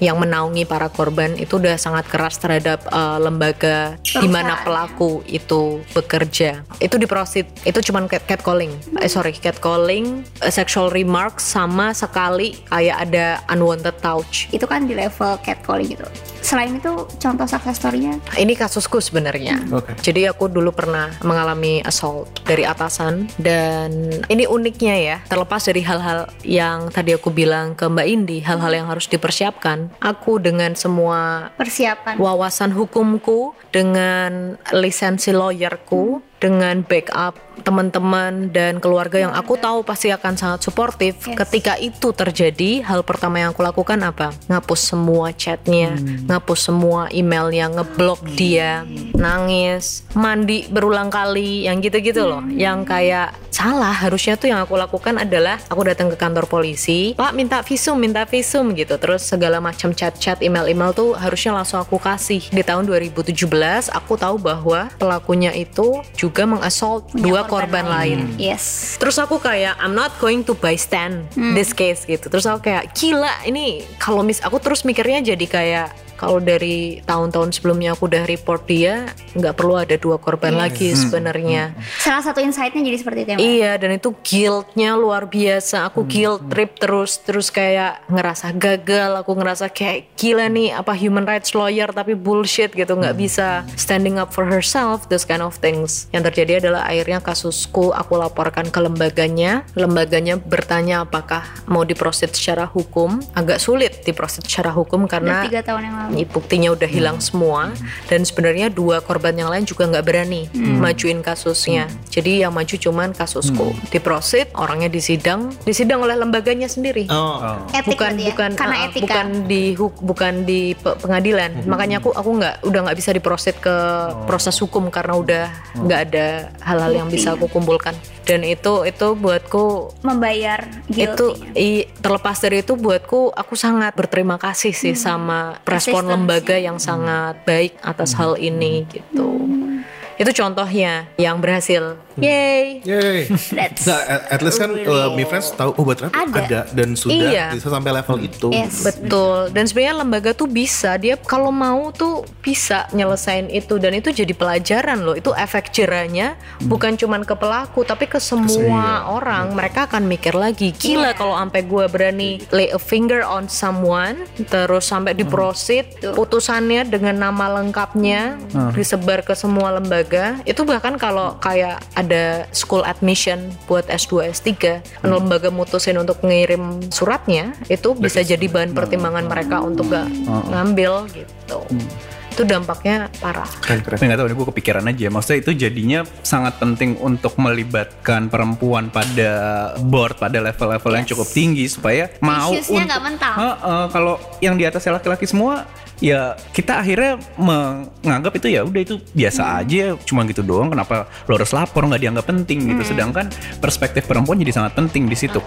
yang menaungi para korban itu udah sangat keras terhadap uh, lembaga di mana pelaku itu bekerja. Itu diprosit, itu cuman cat catcalling. Eh sorry, catcalling, eh, sexual remarks sama sekali kayak ada unwanted touch. itu kan di level catcalling gitu. Selain itu contoh success story-nya Ini kasusku sebenarnya. Oke. Jadi aku dulu pernah mengalami assault dari atasan dan ini uniknya ya, terlepas dari hal-hal yang tadi aku bilang ke Mbak Indi, hal-hal yang harus dipersiapkan. Aku dengan semua persiapan. wawasan hukumku, dengan lisensi lawyerku, dengan backup teman-teman dan keluarga yang aku tahu pasti akan sangat suportif. Yes. Ketika itu terjadi, hal pertama yang aku lakukan apa? Ngapus semua chatnya, ngapus semua emailnya, ngeblok dia, nangis, mandi berulang kali, yang gitu-gitu loh. Yang kayak salah harusnya tuh yang aku lakukan adalah aku datang ke kantor polisi, Pak minta visum, minta visum gitu. Terus segala macam chat-chat, email-email tuh harusnya langsung aku kasih. Di tahun 2017 aku tahu bahwa pelakunya itu juga mengassault dua korban, lain. Yes. Terus aku kayak I'm not going to bystand this case gitu. Terus aku kayak gila ini kalau mis aku terus mikirnya jadi kayak kalau dari tahun-tahun sebelumnya aku udah report dia nggak perlu ada dua korban lagi sebenarnya. Salah satu insight-nya jadi seperti itu ya. Iya dan itu guiltnya luar biasa. Aku guilt trip terus terus kayak ngerasa gagal. Aku ngerasa kayak gila nih apa human rights lawyer tapi bullshit gitu nggak bisa standing up for herself. Those kind of things. Yang terjadi adalah akhirnya kasusku aku laporkan ke lembaganya. Lembaganya bertanya apakah mau diproses secara hukum. Agak sulit diproses secara hukum karena tiga tahun yang lalu. Ini buktinya udah hilang semua dan sebenarnya dua korban yang lain juga nggak berani majuin kasusnya. Jadi yang maju cuman kasusku. Diprosit orangnya disidang disidang oleh lembaganya sendiri. Oh. Etik bukan ya? bukan karena uh, etika. bukan di huk- bukan di pe- pengadilan. Makanya aku aku nggak udah nggak bisa diproses ke proses hukum karena udah nggak ada hal-hal yang bisa aku kumpulkan dan itu itu buatku membayar itu guilty. i- terlepas dari itu buatku aku sangat berterima kasih sih sama respon lembaga yang sangat baik atas hal ini gitu itu contohnya yang berhasil yay Yay. That's Nah, at, at least kan really- uh, Mi Friends tahu oh Ada. ada. dan sudah Iya. bisa sampai level itu. Yes. Betul. Dan sebenarnya lembaga tuh bisa dia kalau mau tuh bisa nyelesain itu dan itu jadi pelajaran loh. Itu efek jerahnya bukan cuman ke pelaku tapi ke semua orang. Mereka akan mikir lagi, gila kalau sampai gue berani lay a finger on someone terus sampai diprosit putusannya dengan nama lengkapnya disebar ke semua lembaga. Itu bahkan kalau kayak ada school admission buat S2 S3, lembaga mutusin untuk ngirim suratnya itu bisa jadi bahan pertimbangan mereka untuk gak ngambil gitu. Itu itu dampaknya parah. Keren keren. Nggak tahu nih gue kepikiran aja. Maksudnya itu jadinya sangat penting untuk melibatkan perempuan pada board pada level-level yang Yes. cukup tinggi supaya mau Issues-nya untuk nggak mental. Heeh, kalau yang di atasnya laki-laki semua ya kita akhirnya menganggap itu ya udah itu biasa Hmm. aja cuma gitu doang kenapa lo harus lapor nggak dianggap penting gitu Hmm. sedangkan perspektif perempuan jadi sangat penting di situ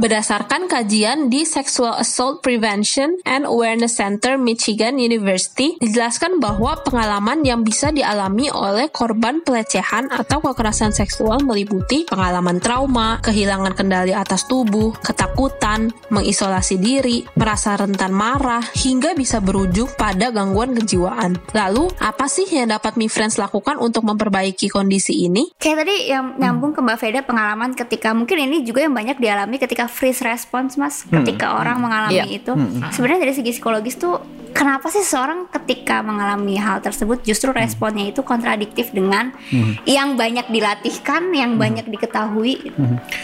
Berdasarkan kajian di Sexual Assault Prevention and Awareness Center Michigan University, dijelaskan bahwa pengalaman yang bisa dialami oleh korban pelecehan atau kekerasan seksual meliputi pengalaman trauma, kehilangan kendali atas tubuh, ketakutan, mengisolasi diri, merasa rentan marah, hingga bisa berujung pada gangguan kejiwaan. Lalu, apa sih yang dapat Mi Friends lakukan untuk memperbaiki kondisi ini? Kayak tadi yang nyambung ke Mbak Veda pengalaman ketika mungkin ini juga yang banyak dialami ketika freeze response mas ketika orang mengalami Iya. itu. Sebenarnya dari segi psikologis tuh kenapa sih seorang ketika mengalami hal tersebut justru responnya itu kontradiktif dengan yang banyak dilatihkan yang banyak diketahui?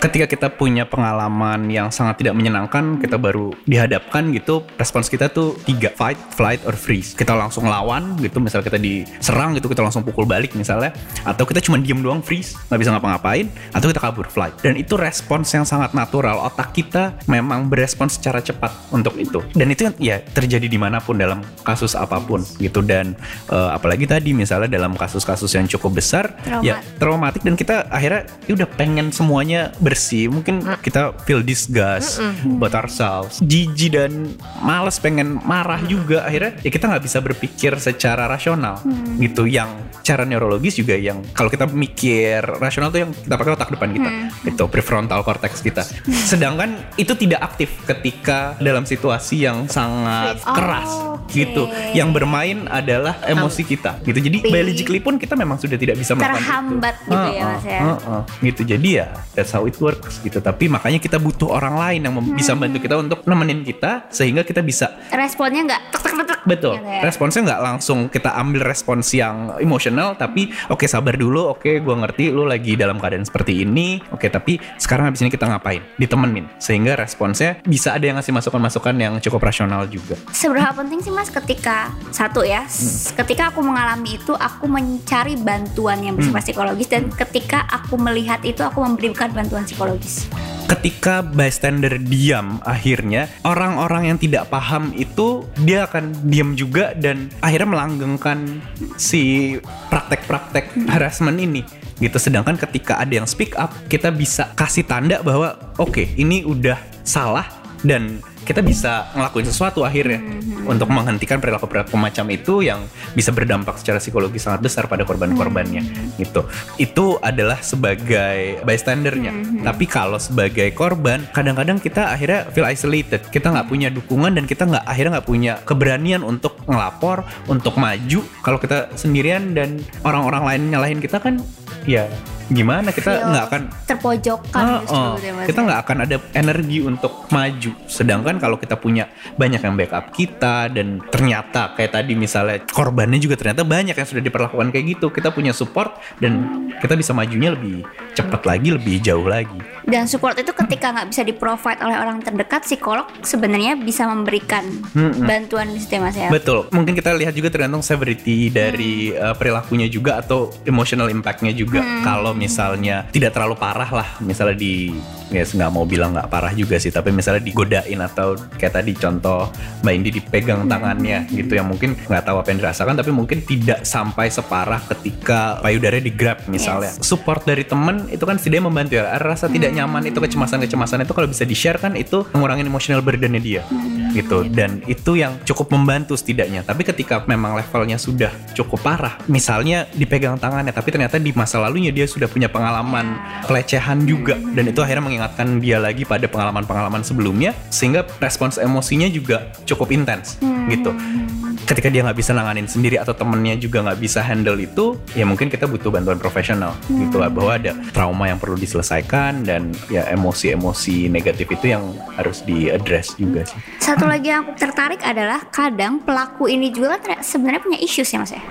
Ketika kita punya pengalaman yang sangat tidak menyenangkan kita baru dihadapkan gitu respons kita tuh tiga fight flight or freeze. Kita langsung lawan gitu misal kita diserang gitu kita langsung pukul balik misalnya atau kita cuma diem doang freeze nggak bisa ngapa-ngapain atau kita kabur flight. Dan itu respons yang sangat natural. Otak kita memang berespons secara cepat untuk itu. Dan itu ya terjadi di mana pun dalam kasus apa pun gitu. Dan eh, apalagi tadi misalnya dalam kasus-kasus yang cukup besar ya traumatik. dan kita akhirnya ya udah pengen semuanya bersih. Mungkin kita feel disgust about ourselves. Jijik dan males pengen marah juga. Akhirnya ya kita nggak bisa berpikir secara rasional gitu. Yang cara neurologis juga yang kalau kita mikir rasional tuh yang kita pakai otak depan kita gitu prefrontal cortex kita. Sedangkan itu tidak aktif ketika dalam situasi yang sangat Oh, keras gitu. Yang bermain adalah emosi kita gitu. Jadi Tapi- biologically pun kita memang sudah tidak bisa melakukan itu. terhambat gitu ya Heeh, mas ya? heeh. gitu. Jadi ya that's how it works gitu. Tapi makanya kita butuh orang lain yang mem- bisa bantu kita untuk nemenin kita sehingga kita bisa responnya nggak tek tek tek betul. gitu ya. responsnya nggak langsung kita ambil respons yang emosional tapi oke sabar dulu oke gua ngerti lu lagi dalam keadaan seperti ini oke tapi sekarang habis ini kita ngapain? Ditemenin. Sehingga responsnya bisa ada yang ngasih masukan-masukan yang cukup rasional juga. Seberapa penting sih mas ketika satu ya, s- ketika aku mengalami itu aku mencari bantuan yang bersifat psikologis dan ketika aku melihat itu aku memberikan bantuan psikologis. ketika bystander diam akhirnya orang-orang yang tidak paham itu dia akan diam juga dan akhirnya melanggengkan si praktek-praktek harassment ini gitu. Sedangkan ketika ada yang speak up kita bisa kasih tanda bahwa oke ini udah salah dan kita bisa ngelakuin sesuatu akhirnya untuk menghentikan perilaku-perilaku macam itu yang bisa berdampak secara psikologis sangat besar pada korban-korbannya gitu. Itu adalah sebagai bystandernya. Tapi kalau sebagai korban, kadang-kadang kita akhirnya feel isolated. Kita nggak punya dukungan dan kita nggak akhirnya nggak punya keberanian untuk ngelapor, untuk maju. Kalau kita sendirian dan orang-orang lain nyalahin kita kan, ya gimana kita nggak akan terpojokkan justru oh. Mas kita ya. nggak akan ada energi untuk maju. Sedangkan kalau kita punya banyak yang backup kita dan ternyata kayak tadi misalnya korbannya juga ternyata banyak yang sudah diperlakukan kayak gitu, kita punya support dan kita bisa majunya lebih cepat lagi, lebih jauh lagi. Dan support itu ketika nggak bisa di-provide oleh orang terdekat, psikolog sebenarnya bisa memberikan bantuan di situ ya, Mas ya. Betul. Mungkin kita lihat juga tergantung severity dari uh, perilakunya juga atau emotional impactnya juga. Kalau misalnya tidak terlalu parah lah, misalnya di ya nggak mau bilang nggak parah juga sih, tapi misalnya digodain atau kayak tadi contoh Mbak Indi dipegang tangannya gitu yang mungkin nggak tahu apa yang dirasakan, tapi mungkin tidak sampai separah ketika payudaranya di grab misalnya. Support dari temen itu kan setidaknya membantu ya. Rasa tidak nyaman itu kecemasan-kecemasan itu kalau bisa di share kan itu ngurangin emotional burdennya dia gitu. dan itu yang cukup membantu setidaknya tapi ketika memang levelnya sudah cukup parah misalnya dipegang tangannya tapi ternyata di masa lalunya dia sudah punya pengalaman pelecehan juga dan itu akhirnya mengingatkan dia lagi pada pengalaman-pengalaman sebelumnya sehingga respons emosinya juga cukup intens gitu. Ketika dia nggak bisa nanganin sendiri atau temennya juga nggak bisa handle itu ya mungkin kita butuh bantuan profesional gitu bahwa ada trauma yang perlu diselesaikan dan ya emosi-emosi negatif itu yang harus diadres juga sih. Satu lagi yang aku tertarik adalah kadang pelaku ini juga kan sebenarnya punya issues ya Mas ya.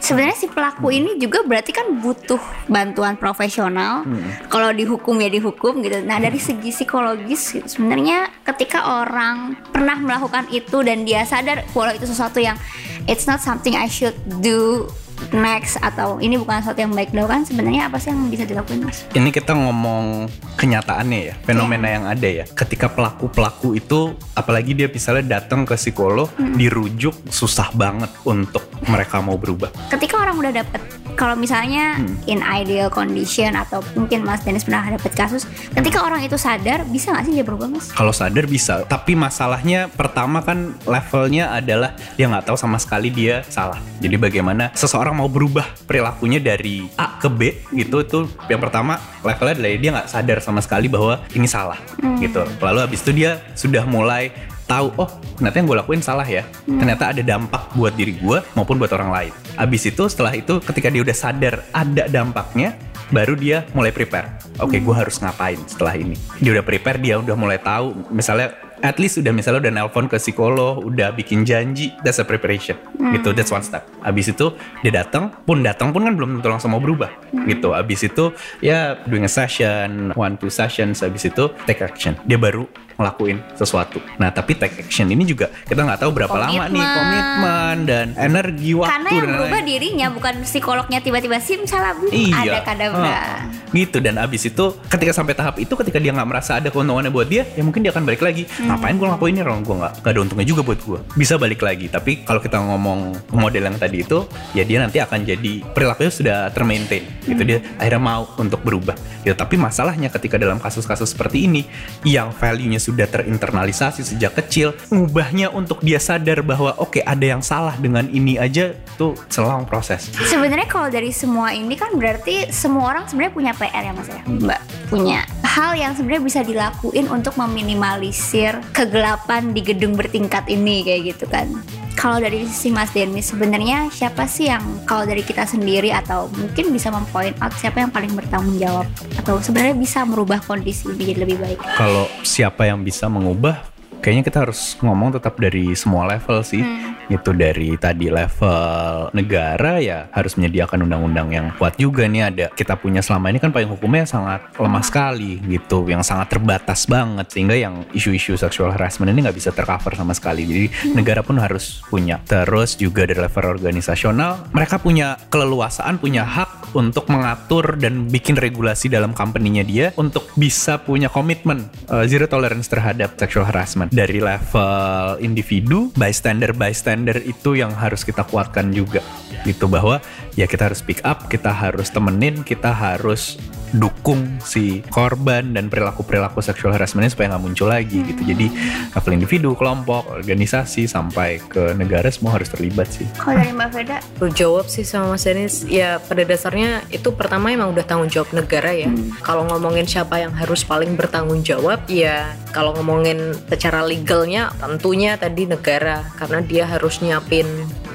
Sebenarnya si pelaku ini juga berarti kan butuh bantuan profesional. Kalau dihukum ya dihukum gitu. Nah, dari segi psikologis sebenarnya ketika orang pernah melakukan itu dan dia sadar walau itu sesuatu yang it's not something I should do next atau ini bukan sesuatu yang baik dilakukan sebenarnya apa sih yang bisa dilakuin mas? Ini kita ngomong kenyataannya ya, fenomena yang ada ya. Ketika pelaku-pelaku itu, apalagi dia misalnya datang ke psikolog, dirujuk susah banget untuk mereka mau berubah. Ketika orang udah dapet kalau misalnya in ideal condition atau mungkin Mas Dennis pernah dapet kasus, ketika orang itu sadar bisa nggak sih dia berubah Mas? Kalau sadar bisa, tapi masalahnya pertama kan levelnya adalah dia nggak tahu sama sekali dia salah. Jadi bagaimana seseorang mau berubah perilakunya dari A ke B gitu itu yang pertama levelnya adalah dia nggak sadar sama sekali bahwa ini salah gitu. Lalu habis itu dia sudah mulai tahu oh ternyata yang gue lakuin salah ya. Ternyata ada dampak buat diri gue maupun buat orang lain. Abis itu setelah itu ketika dia udah sadar ada dampaknya baru dia mulai prepare. Oke gue harus ngapain setelah ini? Dia udah prepare dia udah mulai tahu. Misalnya at least udah misalnya udah nelpon ke psikolog udah bikin janji that's a preparation. Gitu that's one step. Abis itu dia datang pun datang pun kan belum tentu langsung mau berubah gitu. Abis itu ya doing a session one two sessions abis itu take action. Dia baru ngelakuin sesuatu. Nah, tapi take action ini juga kita nggak tahu berapa lama nih Komitmen. komitmen dan energi waktu Karena yang dan berubah lain-lain. dirinya bukan psikolognya tiba-tiba sim salah bu Iya. ada kadabra. Ah, gitu dan abis itu ketika sampai tahap itu ketika dia nggak merasa ada keuntungannya buat dia ya mungkin dia akan balik lagi ngapain gue ngelakuin ini orang gue nggak nggak ada untungnya juga buat gue bisa balik lagi tapi kalau kita ngomong model yang tadi itu ya dia nanti akan jadi perilakunya sudah termaintain gitu dia akhirnya mau untuk berubah gitu tapi masalahnya ketika dalam kasus-kasus seperti ini yang value-nya sudah terinternalisasi sejak kecil ngubahnya untuk dia sadar bahwa oke ada yang salah dengan ini aja tuh selang proses. Sebenarnya kalau dari semua ini kan berarti semua orang sebenarnya punya PR ya mas ya, Mbak punya. Hal yang sebenarnya bisa dilakuin untuk meminimalisir kegelapan di gedung bertingkat ini kayak gitu kan. Kalau dari sisi Mas Denny sebenarnya siapa sih yang kalau dari kita sendiri atau mungkin bisa mempoint out siapa yang paling bertanggung jawab atau sebenarnya bisa merubah kondisi ini jadi lebih baik. kalau siapa yang bisa mengubah kayaknya kita harus ngomong tetap dari semua level sih. Itu dari tadi level negara ya harus menyediakan undang-undang yang kuat juga nih. Ada kita punya selama ini kan payung hukumnya sangat lemah sekali gitu yang sangat terbatas banget sehingga yang isu-isu sexual harassment ini nggak bisa tercover sama sekali. Jadi negara pun harus punya. Terus juga dari level organisasional mereka punya keleluasaan punya hak untuk mengatur dan bikin regulasi dalam company-nya dia untuk bisa punya komitmen uh, zero tolerance terhadap sexual harassment dari level individu bystander bystander itu yang harus kita kuatkan juga. Gitu bahwa ya kita harus pick up kita harus temenin kita harus dukung si korban dan perilaku-perilaku sexual harassment supaya nggak muncul lagi gitu. Jadi level individu kelompok organisasi sampai ke negara semua harus terlibat sih. Kalau dari Mbak Veda, Jawab sih sama Mas Denis ya pada dasarnya itu pertama emang udah tanggung jawab negara ya. Kalau ngomongin siapa yang harus paling bertanggung jawab ya kalau ngomongin secara legalnya tentunya tadi negara. Karena dia harus nyiapin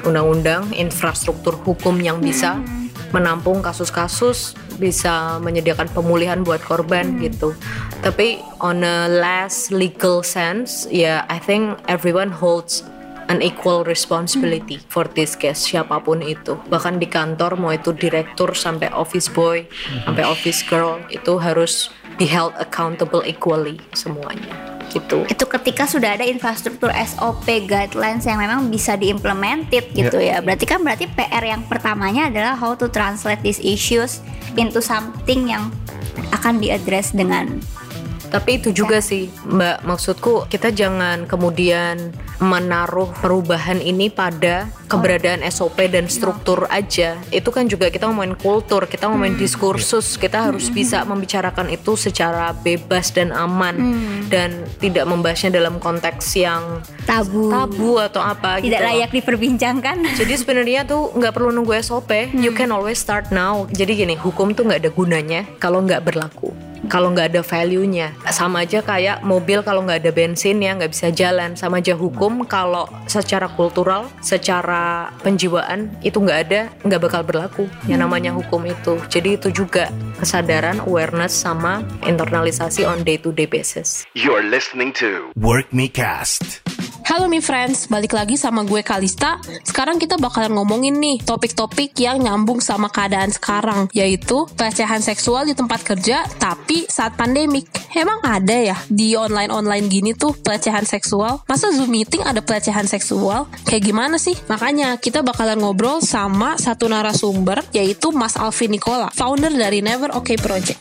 undang-undang infrastruktur hukum yang bisa menampung kasus-kasus bisa menyediakan pemulihan buat korban gitu. Tapi on a less legal sense ya I think everyone holds an equal responsibility for this case siapa pun itu. Bahkan di kantor mau itu direktur sampai office boy sampai office girl itu harus be held accountable equally semuanya gitu itu ketika sudah ada infrastruktur SOP guidelines yang memang bisa diimplemented gitu ya. Berarti kan berarti PR yang pertamanya adalah how to translate these issues into something yang akan diaddress dengan Tapi itu juga sih, Mbak. Maksudku kita jangan kemudian menaruh perubahan ini pada keberadaan SOP dan struktur aja. Itu kan juga kita ngomongin kultur, kita ngomongin diskursus, kita harus bisa membicarakan itu secara bebas dan aman dan tidak membahasnya dalam konteks yang tabu, tabu atau apa tidak gitu layak diperbincangkan. Jadi sebenarnya tuh nggak perlu nunggu SOP, you can always start now. Jadi gini, hukum tuh nggak ada gunanya kalau nggak berlaku. Kalau nggak ada value-nya, sama aja kayak mobil kalau nggak ada bensin ya nggak bisa jalan. Sama aja hukum kalau secara kultural, secara penjiwaan itu nggak ada, nggak bakal berlaku. Yang namanya hukum itu. Jadi itu juga kesadaran, awareness sama internalisasi on day to day basis. You're listening to Work Me Cast. Halo mi friends, balik lagi sama gue Kalista. Sekarang kita bakalan ngomongin nih topik-topik yang nyambung sama keadaan sekarang, yaitu pelecehan seksual di tempat kerja tapi saat pandemik. Emang ada ya di online-online gini tuh pelecehan seksual? Masa Zoom meeting ada pelecehan seksual? Kayak gimana sih? Makanya kita bakalan ngobrol sama satu narasumber yaitu Mas Alvin Nikola, founder dari Never Okay Project.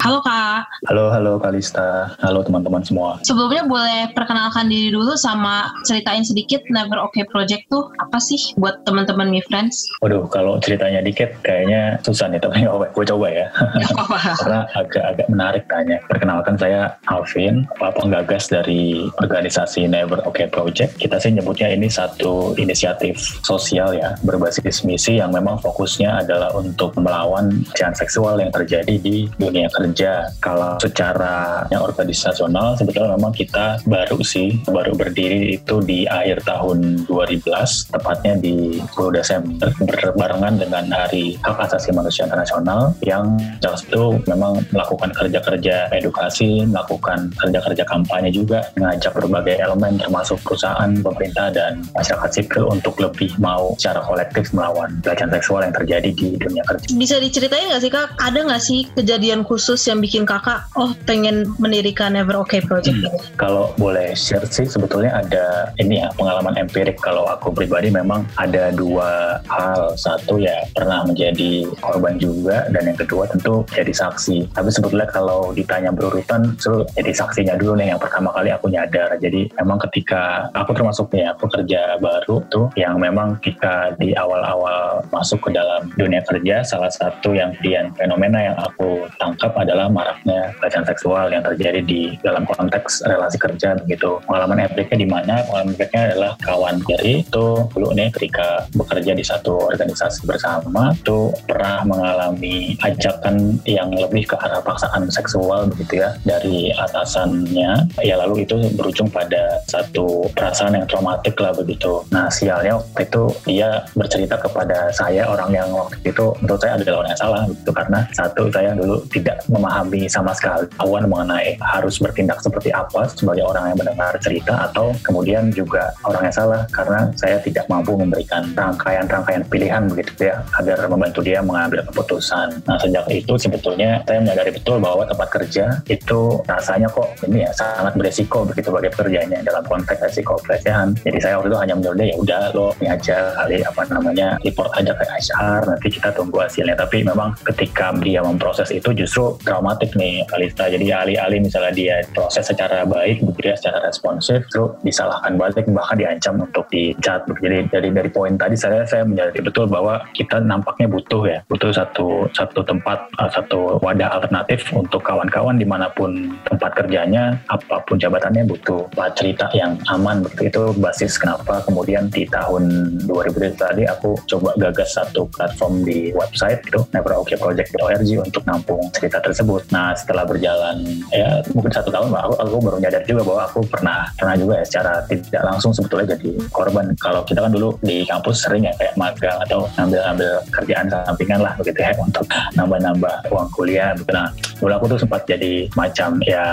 Halo Kak. Halo, halo Kalista. Halo teman-teman semua. Sebelumnya boleh perkenalkan diri dulu sama ceritain sedikit Never Okay Project tuh apa sih buat teman-teman Mi Friends? Waduh, kalau ceritanya dikit kayaknya susah nih, tapi oh, gue coba ya. Karena agak-agak menarik tanya. Perkenalkan saya Alvin, penggagas dari organisasi Never Okay Project. Kita sih nyebutnya ini satu inisiatif sosial ya, berbasis misi yang memang fokusnya adalah untuk melawan pelecehan seksual yang terjadi di dunia kerja kerja. Kalau secara yang organisasional sebetulnya memang kita baru sih baru berdiri itu di akhir tahun 2012 tepatnya di 10 Desember berbarengan dengan Hari Hak Asasi Manusia Internasional yang jelas itu memang melakukan kerja-kerja edukasi, melakukan kerja-kerja kampanye juga mengajak berbagai elemen termasuk perusahaan, pemerintah dan masyarakat sipil untuk lebih mau secara kolektif melawan pelecehan seksual yang terjadi di dunia kerja. Bisa diceritain nggak sih kak, ada nggak sih kejadian khusus khusus yang bikin kakak oh pengen mendirikan Never Okay Project hmm. Kalau boleh share sih sebetulnya ada ini ya pengalaman empirik kalau aku pribadi memang ada dua hal. Satu ya pernah menjadi korban juga dan yang kedua tentu jadi saksi. Tapi sebetulnya kalau ditanya berurutan jadi saksinya dulu nih yang pertama kali aku nyadar. Jadi memang ketika aku termasuk ya pekerja baru tuh yang memang kita di awal-awal masuk ke dalam dunia kerja salah satu yang kemudian fenomena yang aku tangkap adalah adalah maraknya pelecehan seksual yang terjadi di dalam konteks relasi kerja begitu. Pengalaman epicnya di mana? Pengalaman epicnya adalah kawan jadi itu dulu nih ketika bekerja di satu organisasi bersama itu pernah mengalami ajakan yang lebih ke arah paksaan seksual begitu ya dari atasannya. Ya lalu itu berujung pada satu perasaan yang traumatik lah begitu. Nah sialnya waktu itu dia bercerita kepada saya orang yang waktu itu menurut saya adalah orang yang salah gitu karena satu saya dulu tidak memahami sama sekali awan mengenai harus bertindak seperti apa sebagai orang yang mendengar cerita atau kemudian juga orang yang salah karena saya tidak mampu memberikan rangkaian-rangkaian pilihan begitu ya agar membantu dia mengambil keputusan. Nah sejak itu sebetulnya saya menyadari betul bahwa tempat kerja itu rasanya kok ini ya sangat beresiko begitu bagi pekerjaannya dalam konteks resiko pelecehan. Jadi saya waktu itu hanya menurut ya udah lo ini aja kali apa namanya report aja ke HR nanti kita tunggu hasilnya. Tapi memang ketika dia memproses itu justru traumatik nih Kalista. Jadi alih-alih misalnya dia proses secara baik, begitu ya, secara responsif, terus disalahkan balik bahkan diancam untuk dicat. Jadi dari dari poin tadi saya saya menyadari betul bahwa kita nampaknya butuh ya, butuh satu satu tempat uh, satu wadah alternatif untuk kawan-kawan di mana pun tempat kerjanya, apa pun jabatannya butuh cerita yang aman begitu itu basis kenapa kemudian di tahun 2000 tadi aku coba gagas satu platform di website itu neverokayproject.org untuk nampung cerita tersebut. Nah setelah berjalan ya mungkin satu tahun aku, aku baru nyadar juga bahwa aku pernah pernah juga ya secara tidak langsung sebetulnya jadi korban. Kalau kita kan dulu di kampus sering ya kayak magang atau ngambil-ngambil kerjaan sampingan lah begitu ya untuk nambah-nambah uang kuliah. Gitu. Nah dulu aku tuh sempat jadi macam ya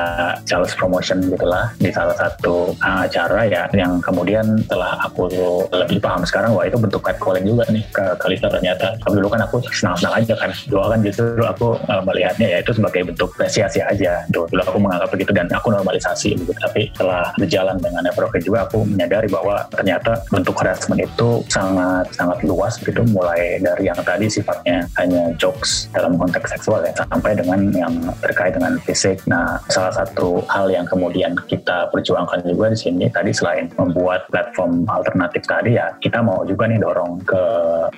sales promotion gitulah di salah satu acara ya yang kemudian setelah aku lebih paham sekarang wah itu bentuk catcalling juga nih ke Kalista ternyata. Tapi dulu kan aku senang-senang aja kan. Dulu kan justru aku uh, melihatnya ya itu sebagai bentuk apresiasi aja. Dulu, dulu aku menganggap begitu dan aku normalisasi begitu. Tapi setelah berjalan dengan Neproke juga aku menyadari bahwa ternyata bentuk harassment itu sangat sangat luas gitu mulai dari yang tadi sifatnya hanya jokes dalam konteks seksual ya sampai dengan yang terkait dengan fisik. Nah, salah satu hal yang kemudian kita perjuangkan juga di sini tadi selain membuat platform alternatif tadi ya kita mau juga nih dorong ke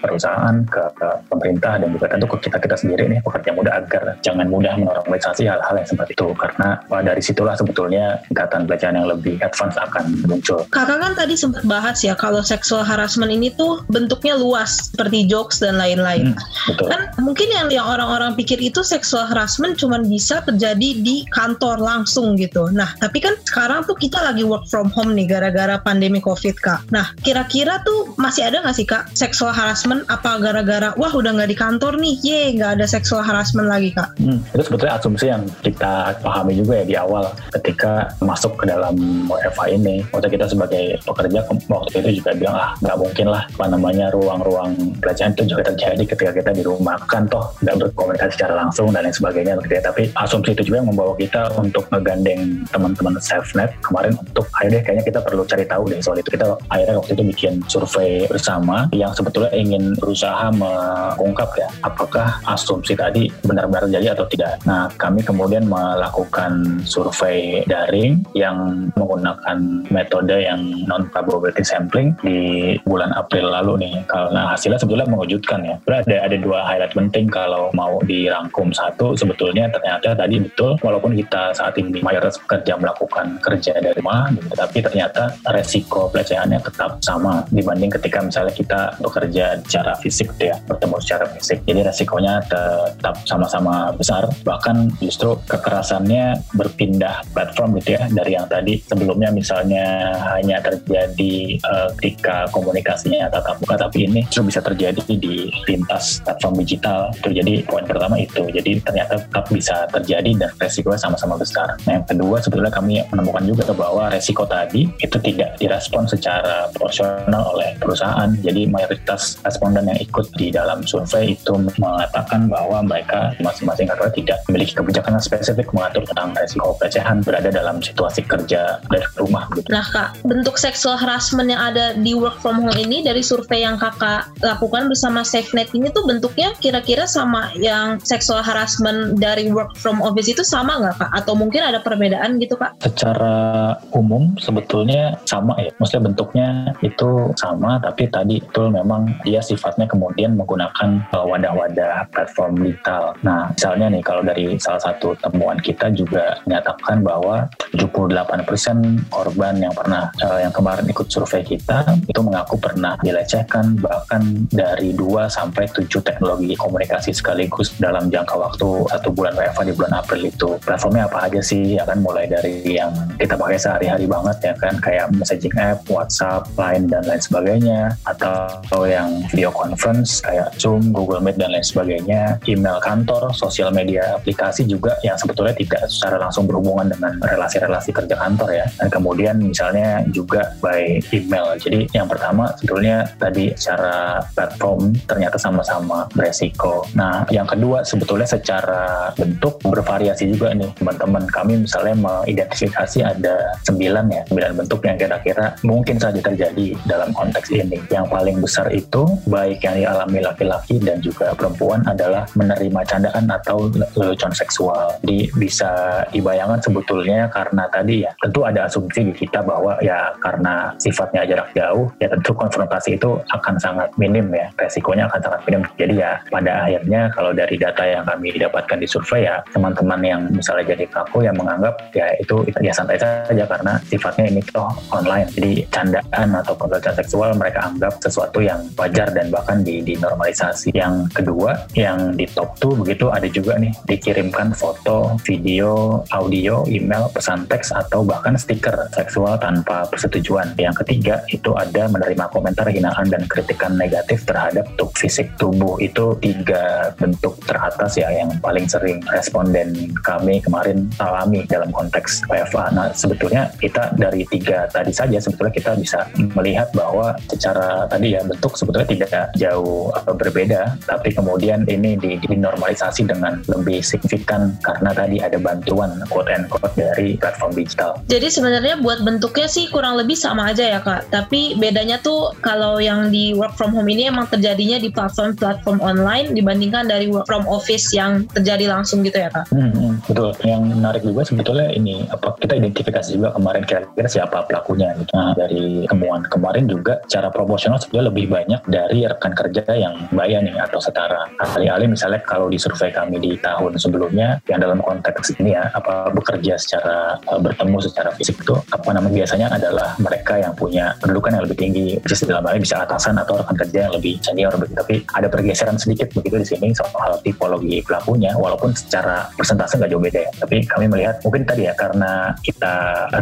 perusahaan, ke, ke pemerintah dan juga tentu ke kita kita sendiri nih pekerja muda agar jangan mudah mudah menormalisasi hal-hal yang seperti itu karena dari situlah sebetulnya tingkatan pelecehan yang lebih advance akan muncul. Kakak kan tadi sempat bahas ya kalau seksual harassment ini tuh bentuknya luas seperti jokes dan lain-lain. Hmm, Kan mungkin yang yang orang-orang pikir itu seksual harassment cuma bisa terjadi di kantor langsung gitu. Nah, tapi kan sekarang tuh kita lagi work from home nih gara-gara pandemi Covid, Kak. Nah, kira-kira tuh masih ada nggak sih, Kak, seksual harassment apa gara-gara wah udah nggak di kantor nih, ye nggak ada seksual harassment lagi, Kak? Hmm itu sebetulnya asumsi yang kita pahami juga ya di awal ketika masuk ke dalam WFA ini. Waktu kita sebagai pekerja waktu itu juga bilang ah nggak mungkin lah apa namanya ruang-ruang pelecehan itu juga terjadi ketika kita di rumah kan toh nggak berkomunikasi secara langsung dan lain sebagainya gitu ya. Tapi asumsi itu juga yang membawa kita untuk ngegandeng teman-teman SafeNet kemarin untuk akhirnya kayaknya kita perlu cari tahu deh soal itu. Kita akhirnya waktu itu bikin survei bersama yang sebetulnya ingin berusaha mengungkap ya apakah asumsi tadi benar-benar terjadi atau tidak. Nah kami kemudian melakukan survei daring yang menggunakan metode yang non probability sampling di bulan April lalu nih. Karena hasilnya sebetulnya mengejutkan ya. Ada ada dua highlight penting kalau mau dirangkum satu sebetulnya ternyata tadi betul walaupun kita saat ini mayoritas pekerja melakukan kerja dari rumah, gitu, tapi ternyata resiko pelecehannya tetap sama dibanding ketika misalnya kita bekerja secara fisik gitu ya, bertemu secara fisik. Jadi resikonya tetap sama-sama besar. Bahkan justru kekerasannya berpindah platform gitu ya dari yang tadi sebelumnya misalnya hanya terjadi uh, ketika komunikasinya tatap muka tapi ini justru bisa terjadi di lintas platform digital. Itu jadi poin pertama itu. Jadi ternyata tetap bisa terjadi dan resikonya sama-sama besar. Nah yang kedua sebetulnya kami menemukan juga bahwa resiko tadi itu tidak direspon secara proporsional oleh perusahaan. Jadi mayoritas responden yang ikut di dalam survei itu mengatakan bahwa mereka masing-masing karyawan tidak memiliki kebijakan yang spesifik mengatur tentang resiko pelecehan berada dalam situasi kerja dari rumah gitu. Nah kak, bentuk seksual harassment yang ada di work from home ini dari survei yang kakak lakukan bersama SafeNet ini tuh bentuknya kira-kira sama yang seksual harassment dari work from office itu sama nggak kak? Atau mungkin ada perbedaan gitu kak? Secara umum sebetulnya sama ya. Maksudnya bentuknya itu sama, tapi tadi itu memang dia sifatnya kemudian menggunakan uh, wadah-wadah platform digital. Nah, misalnya nih kalau dari salah satu temuan kita juga menyatakan bahwa 78% korban yang pernah uh, yang kemarin ikut survei kita itu mengaku pernah dilecehkan bahkan dari 2 sampai 7 teknologi komunikasi sekaligus dalam jangka waktu satu bulan WFA di bulan April itu. Platformnya apa aja sih? Ya kan mulai dari yang kita pakai sehari-hari banget ya kan kayak messaging app, WhatsApp, Line dan lain sebagainya atau yang video conference kayak Zoom, Google Meet dan lain sebagainya, email kantor, sosial media aplikasi juga yang sebetulnya tidak secara langsung berhubungan dengan relasi-relasi kerja kantor ya. Dan kemudian misalnya juga by email. Jadi yang pertama sebetulnya tadi secara platform ternyata sama-sama beresiko. Nah, yang kedua sebetulnya secara bentuk bervariasi juga nih teman-teman kami misalnya mengidentifikasi ada sembilan ya, sembilan bentuk yang kira-kira mungkin saja terjadi dalam konteks ini. Yang paling besar itu baik yang dialami laki-laki dan juga perempuan adalah menerima candaan atau lelucon seksual. Jadi bisa dibayangkan sebetulnya karena tadi ya tentu ada asumsi di kita bahwa ya karena sifatnya jarak jauh ya tentu konfrontasi itu akan sangat minim ya resikonya akan sangat minim. Jadi ya pada akhirnya kalau dari data yang kami dapatkan di survei ya teman-teman yang misalnya jadi kaku yang menganggap ya itu ya santai saja karena sifatnya ini toh online. Jadi candaan atau pelecehan seksual mereka anggap sesuatu yang wajar dan bahkan di, dinormalisasi. Yang kedua, yang di top 2 begitu ada juga nih dikirimkan foto, video, audio, email, pesan teks atau bahkan stiker seksual tanpa persetujuan. Yang ketiga itu ada menerima komentar hinaan dan kritikan negatif terhadap bentuk fisik tubuh. Itu tiga bentuk teratas ya yang paling sering responden kami kemarin alami dalam konteks WFA. Nah sebetulnya kita dari tiga tadi saja sebetulnya kita bisa melihat bahwa secara tadi ya bentuk sebetulnya tidak jauh uh, berbeda, tapi kemudian ini dinormalisasi dengan lebih signifikan karena tadi ada bantuan quote and quote dari platform digital. Jadi sebenarnya buat bentuknya sih kurang lebih sama aja ya kak, tapi bedanya tuh kalau yang di work from home ini emang terjadinya di platform-platform online dibandingkan dari work from office yang terjadi langsung gitu ya kak? Hmm, hmm, betul. Yang menarik juga sebetulnya ini apa kita identifikasi juga kemarin kira-kira siapa pelakunya. Gitu. Nah dari temuan kemarin juga cara proporsional sebetulnya lebih banyak dari rekan kerja yang bayar nih atau setara. Alih-alih misalnya kalau di survei kami di tahun sebelumnya yang dalam konteks ini ya apa bekerja secara uh, bertemu secara fisik itu apa namanya biasanya adalah mereka yang punya kedudukan yang lebih tinggi, bisa dalam hal bisa atasan atau rekan kerja yang lebih senior begitu. Tapi ada pergeseran sedikit begitu di sini soal tipologi pelakunya, walaupun secara persentase nggak jauh beda ya. Tapi kami melihat mungkin tadi ya karena kita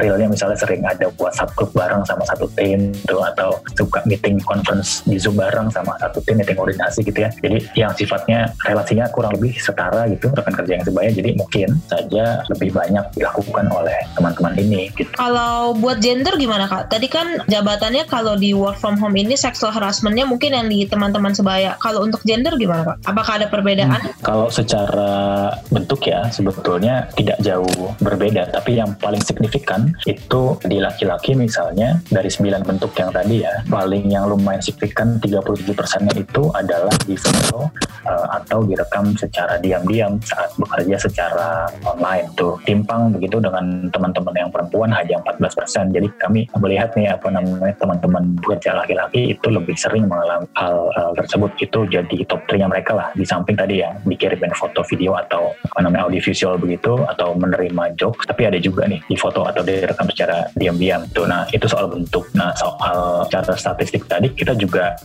realnya misalnya sering ada WhatsApp grup bareng sama satu tim gitu atau suka meeting conference di Zoom bareng sama satu tim meeting koordinasi gitu ya. Jadi yang sifatnya relasinya kurang lebih setara gitu gitu rekan kerja yang sebaya jadi mungkin saja lebih banyak dilakukan oleh teman-teman ini gitu. Kalau buat gender gimana kak? Tadi kan jabatannya kalau di work from home ini sexual harassmentnya mungkin yang di teman-teman sebaya. Kalau untuk gender gimana kak? Apakah ada perbedaan? Hmm, kalau secara bentuk ya sebetulnya tidak jauh berbeda, tapi yang paling signifikan itu di laki-laki misalnya dari 9 bentuk yang tadi ya, paling yang lumayan signifikan 37 persennya itu adalah di foto uh, atau direkam secara diam-diam saat bekerja secara online tuh. Timpang begitu dengan teman-teman yang perempuan hanya 14 persen. Jadi kami melihat nih apa namanya teman-teman bekerja laki-laki itu lebih sering mengalami hal, hal tersebut. Itu jadi top 3 nya mereka lah. Di samping tadi ya dikirimin foto video atau apa namanya audio visual begitu atau menerima jokes. Tapi ada juga nih di foto atau direkam secara diam-diam tuh. Nah itu soal bentuk. Nah soal cara statistik tadi kita juga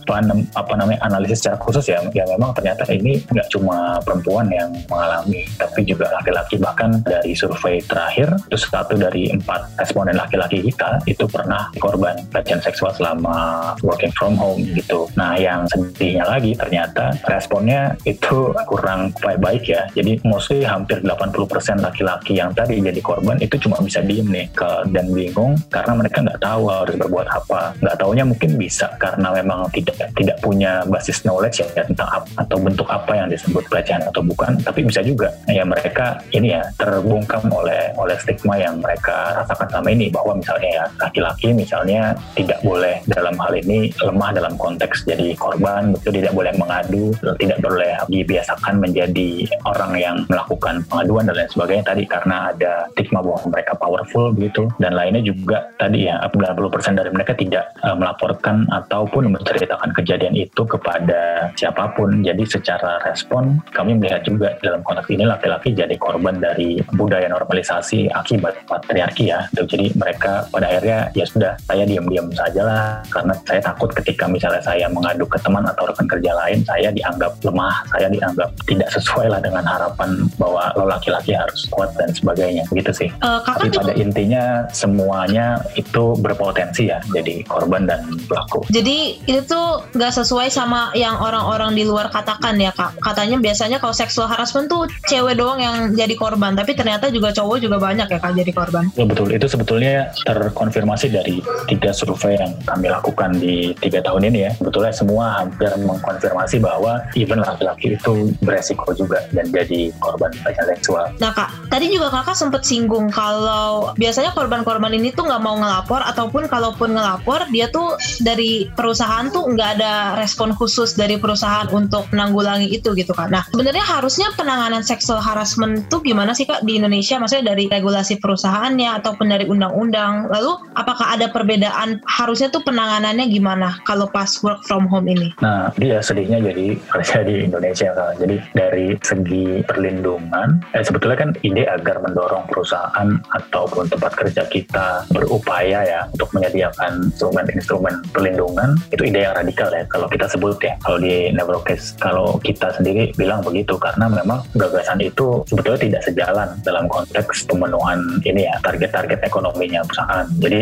apa namanya analisis secara khusus ya. Yang memang ternyata ini nggak cuma perempuan yang mengalami tapi juga laki-laki. Bahkan dari survei terakhir itu satu dari empat responden laki-laki kita itu pernah korban pelecehan seksual selama working from home gitu. Nah yang sedihnya lagi ternyata responnya itu kurang baik ya. Jadi mostly hampir 80% laki-laki yang tadi jadi korban itu cuma bisa diem nih ke, dan bingung karena mereka nggak tahu harus berbuat apa. Nggak taunya mungkin bisa karena memang tidak tidak punya basis knowledge ya tentang apa, atau bentuk apa yang disebut pelecehan atau bukan. Tapi bisa juga ya mereka ini ya terbungkam oleh oleh stigma yang mereka rasakan selama ini bahwa misalnya ya laki-laki misalnya tidak boleh dalam hal ini lemah dalam konteks jadi korban betul tidak boleh mengadu tidak boleh dibiasakan menjadi orang yang melakukan pengaduan dan lain sebagainya tadi karena ada stigma bahwa mereka powerful begitu dan lainnya juga tadi ya 90% dari mereka tidak uh, melaporkan ataupun menceritakan kejadian itu kepada siapa pun. Jadi secara respon kami melihat juga dalam konteks ini laki-laki jadi korban dari budaya normalisasi akibat patriarki ya. Jadi mereka pada akhirnya ya sudah saya diam-diam saja lah karena saya takut ketika misalnya saya mengadu ke teman atau rekan kerja lain saya dianggap lemah, saya dianggap tidak sesuai lah dengan harapan bahwa lo laki-laki harus kuat dan sebagainya gitu sih. Uh, Tapi pada intinya semuanya itu berpotensi ya jadi korban dan pelaku. Jadi itu tuh nggak sesuai sama yang orang-orang di luar katakan ya kak katanya biasanya kalau seksual harassment tuh cewek doang yang jadi korban tapi ternyata juga cowok juga banyak ya kak jadi korban. Ya, betul. Itu sebetulnya terkonfirmasi dari tiga survei yang kami lakukan di tiga tahun ini ya. Sebetulnya semua hampir mengkonfirmasi bahwa even laki-laki itu beresiko juga dan jadi korban pelecehan seksual. Nah kak tadi juga kakak sempat singgung kalau biasanya korban-korban ini tuh nggak mau ngelapor ataupun kalaupun ngelapor dia tuh dari perusahaan tuh nggak ada respon khusus dari perusahaan untuk menanggulangi itu gitu kan. Nah sebenarnya harusnya penanganan seksual harassment tuh gimana sih kak di Indonesia? Maksudnya dari regulasi perusahaannya ataupun dari undang-undang. Lalu apakah ada perbedaan? Harusnya tuh penanganannya gimana kalau pas work from home ini? Nah dia sedihnya jadi kerja di Indonesia kan. Jadi dari segi perlindungan, eh, sebetulnya kan ide agar mendorong perusahaan ataupun tempat kerja kita berupaya ya untuk menyediakan instrumen-instrumen perlindungan itu ide yang radikal ya kalau kita sebut ya kalau di Neurocase kalau kita sendiri bilang begitu karena memang gagasan itu sebetulnya tidak sejalan dalam konteks pemenuhan ini ya target-target ekonominya perusahaan. Jadi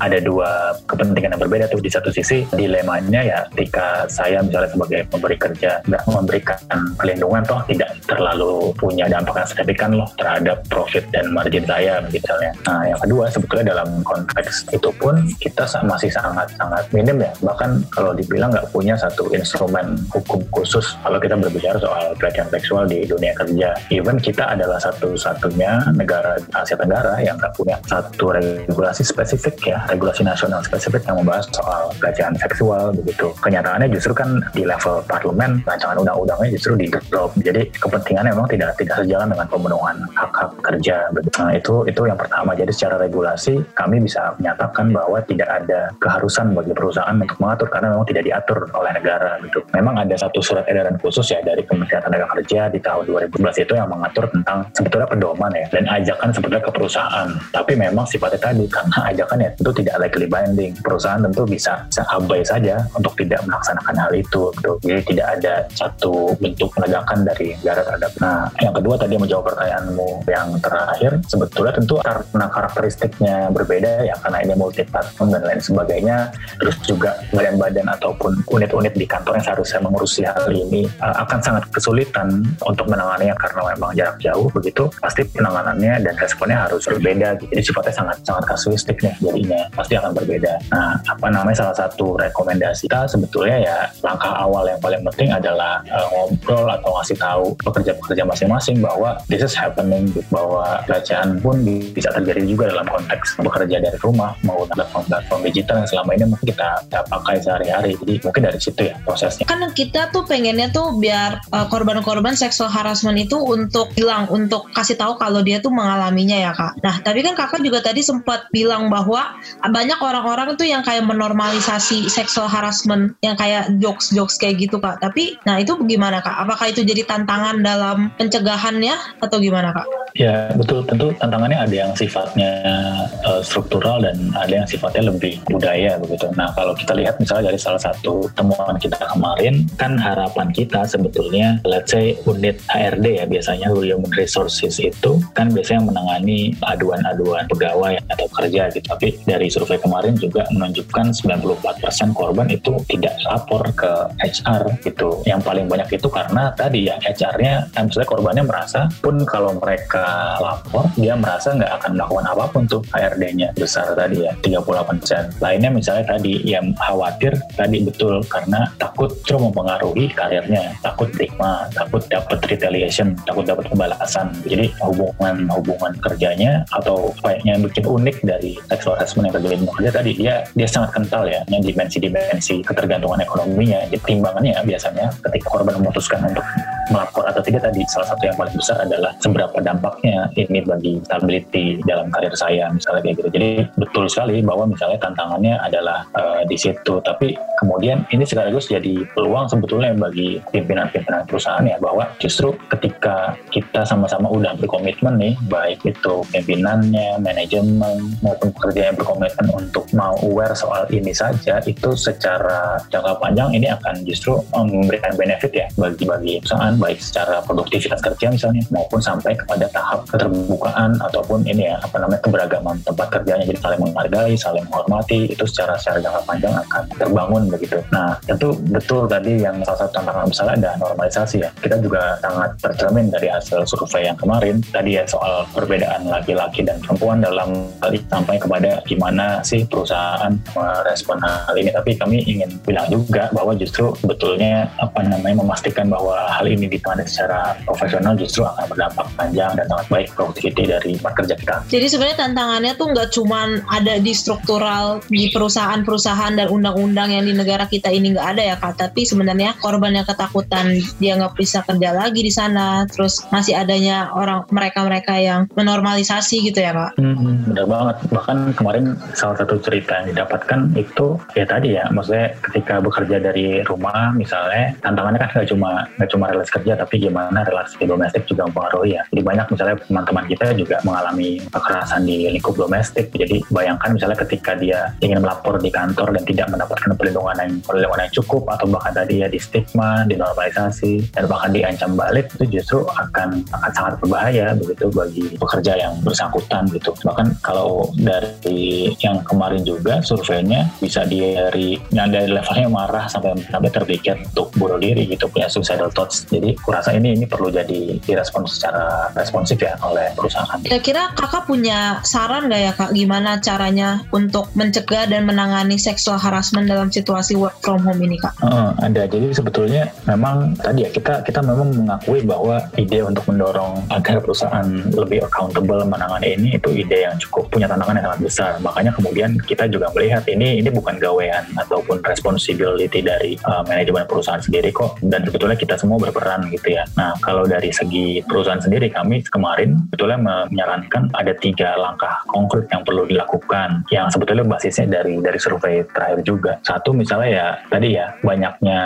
ada dua kepentingan yang berbeda tuh di satu sisi dilemanya ya ketika saya misalnya sebagai pemberi kerja nggak memberikan perlindungan toh tidak terlalu punya dampak yang signifikan loh terhadap profit dan margin saya misalnya. Nah yang kedua sebetulnya dalam konteks itu pun kita masih sangat-sangat minim ya bahkan kalau dibilang nggak punya satu instrumen hukum khusus kalau kita berbicara soal pelecehan seksual di dunia kerja. Even kita adalah satu-satunya negara Asia Tenggara yang nggak punya satu regulasi spesifik ya, regulasi nasional spesifik yang membahas soal pelecehan seksual begitu. Kenyataannya justru kan di level parlemen rancangan undang-undangnya justru di drop. Jadi kepentingannya memang tidak tidak sejalan dengan pemenuhan hak-hak kerja. Nah itu itu yang pertama. Jadi secara regulasi kami bisa menyatakan bahwa tidak ada keharusan bagi perusahaan untuk mengatur karena memang tidak diatur oleh negara gitu. Memang ada satu surat edaran khusus ya dari Kementerian Tenaga Kerja di tahun 2011 itu yang mengatur tentang sebetulnya pedoman ya dan ajakan sebetulnya ke perusahaan. Tapi memang sifatnya tadi karena ajakan ya tentu tidak legally binding. Perusahaan tentu bisa, abai saja untuk tidak melaksanakan hal itu. Gitu. Jadi tidak ada satu bentuk penegakan dari negara terhadap. Nah, yang kedua tadi menjawab pertanyaanmu yang terakhir, sebetulnya tentu karena karakteristiknya berbeda ya karena ini multi platform dan lain sebagainya. Terus juga badan-badan ataupun unit-unit di kantor yang seharusnya mengurusi hal ini uh, akan sangat kesulitan untuk menanganinya karena memang jarak jauh begitu pasti penanganannya dan responnya harus berbeda gitu. jadi sifatnya sangat sangat kasuistik nih jadinya pasti akan berbeda. Nah apa namanya salah satu rekomendasi kita sebetulnya ya langkah awal yang paling penting adalah uh, ngobrol atau ngasih tahu pekerja-pekerja masing-masing bahwa this is happening bahwa pelecehan pun bisa terjadi juga dalam konteks bekerja dari rumah menggunakan platform-platform digital yang selama ini mungkin kita, kita pakai sehari-hari. Jadi mungkin dari situ ya prosesnya. Kan kita tuh pengennya tuh biar uh, korban-korban seksual harassment itu untuk hilang untuk kasih tahu kalau dia tuh mengalaminya ya kak. Nah tapi kan kakak juga tadi sempat bilang bahwa banyak orang-orang tuh yang kayak menormalisasi seksual harassment yang kayak jokes-jokes kayak gitu kak. Tapi nah itu gimana kak? Apakah itu jadi tantangan dalam pencegahannya atau gimana kak? Ya betul. Tentu tantangannya ada yang sifatnya uh, struktural dan ada yang sifatnya lebih budaya begitu. Nah kalau kita lihat misalnya dari salah satu temuan kita kemarin kan harapan kita sebetulnya let's say unit HRD ya biasanya Human Resources itu kan biasanya menangani aduan-aduan pegawai atau kerja gitu. Tapi dari survei kemarin juga menunjukkan 94% korban itu tidak lapor ke HR gitu. Yang paling banyak itu karena tadi ya HR-nya, misalnya korbannya merasa pun kalau mereka lapor dia merasa nggak akan melakukan apa pun tuh HRD-nya besar tadi ya 38% lainnya misalnya tadi yang khawatir tadi betul karena takut terus mempengaruhi karirnya takut stigma takut dapat retaliation takut dapat pembalasan jadi hubungan hubungan kerjanya atau apa yang bikin unik dari sexual harassment yang terjadi di kerja tadi dia dia sangat kental ya yang dimensi-dimensi ketergantungan ekonominya jadi timbangannya biasanya ketika korban memutuskan untuk melapor atau tidak tadi salah satu yang paling besar adalah seberapa dampaknya ini bagi stability dalam karir saya misalnya kayak gitu. Jadi betul sekali bahwa misalnya tantangannya adalah uh, di situ. Tapi kemudian ini sekaligus jadi peluang sebetulnya bagi pimpinan-pimpinan perusahaan ya bahwa justru ketika kita sama-sama udah berkomitmen nih baik itu pimpinannya, manajemen maupun pekerja yang berkomitmen untuk mau aware soal ini saja itu secara jangka panjang ini akan justru memberikan benefit ya bagi bagi perusahaan baik secara produktivitas kerja misalnya maupun sampai kepada tahap keterbukaan ataupun ini ya apa namanya keberagaman tempat kerjanya. Jadi saling menghargai saling menghormati itu secara secara jangka panjang akan terbangun begitu. Nah tentu betul tadi yang salah satu tantangan besar ada normalisasi ya. Kita juga sangat tercermin dari hasil survei yang kemarin. Tadi ya soal perbedaan laki-laki dan perempuan dalam hal ini sampai kepada gimana sih perusahaan merespon hal ini. Tapi kami ingin bilang juga bahwa justru betulnya apa namanya memastikan bahwa hal ini ditangani secara profesional justru akan berdampak panjang dan sangat baik produktiviti dari pekerja kita. Jadi sebenarnya tantangannya tuh nggak cuma ada di struktural di perusahaan-perusahaan dan undang-undang yang di negara kita ini nggak ada ya kak, tapi sebenarnya korban yang ketakutan dia nggak bisa kerja lagi di sana, terus masih adanya orang mereka-mereka yang menormalisasi gitu ya kak. Hmm, benar banget. Bahkan kemarin salah satu cerita yang didapatkan itu ya tadi ya, maksudnya ketika bekerja dari rumah misalnya tantangannya kan nggak cuma nggak cuma relasi kerja tapi gimana relasi domestik juga mempengaruhi ya. Jadi banyak misalnya teman-teman kita juga mengalami kekerasan di lingkup domestik. Jadi bayangkan misalnya ketika dia ingin melapor di kantor dan tidak mendapatkan perlindungan yang perlindungan yang cukup atau bahkan tadi ya di stigma, dinormalisasi dan bahkan diancam balik itu justru akan akan sangat berbahaya begitu bagi pekerja yang bersangkutan gitu. Bahkan kalau dari yang kemarin juga surveinya bisa dari yang dari levelnya marah sampai sampai terpikir untuk bunuh diri gitu punya suicidal thoughts. Jadi kurasa ini ini perlu jadi direspon secara responsif ya oleh perusahaan. Kira-kira kakak punya saran nggak ya kak gimana caranya untuk mencegah dan menangani seksual harassment dalam situasi work from home ini kak? Uh, ada. Jadi sebetulnya memang tadi ya kita kita memang mengakui bahwa ide untuk mendorong agar perusahaan lebih accountable menangani ini itu ide yang cukup punya tantangan yang sangat besar. Makanya kemudian kita juga melihat ini ini bukan gawean ataupun responsibility dari uh, manajemen perusahaan sendiri kok. Dan sebetulnya kita semua berperan gitu ya. Nah kalau dari segi perusahaan sendiri kami kemarin sebetulnya menyarankan ada tiga langkah konkret yang perlu dilakukan yang sebetulnya basisnya dari dari survei terakhir juga. Satu misalnya ya tadi ya banyaknya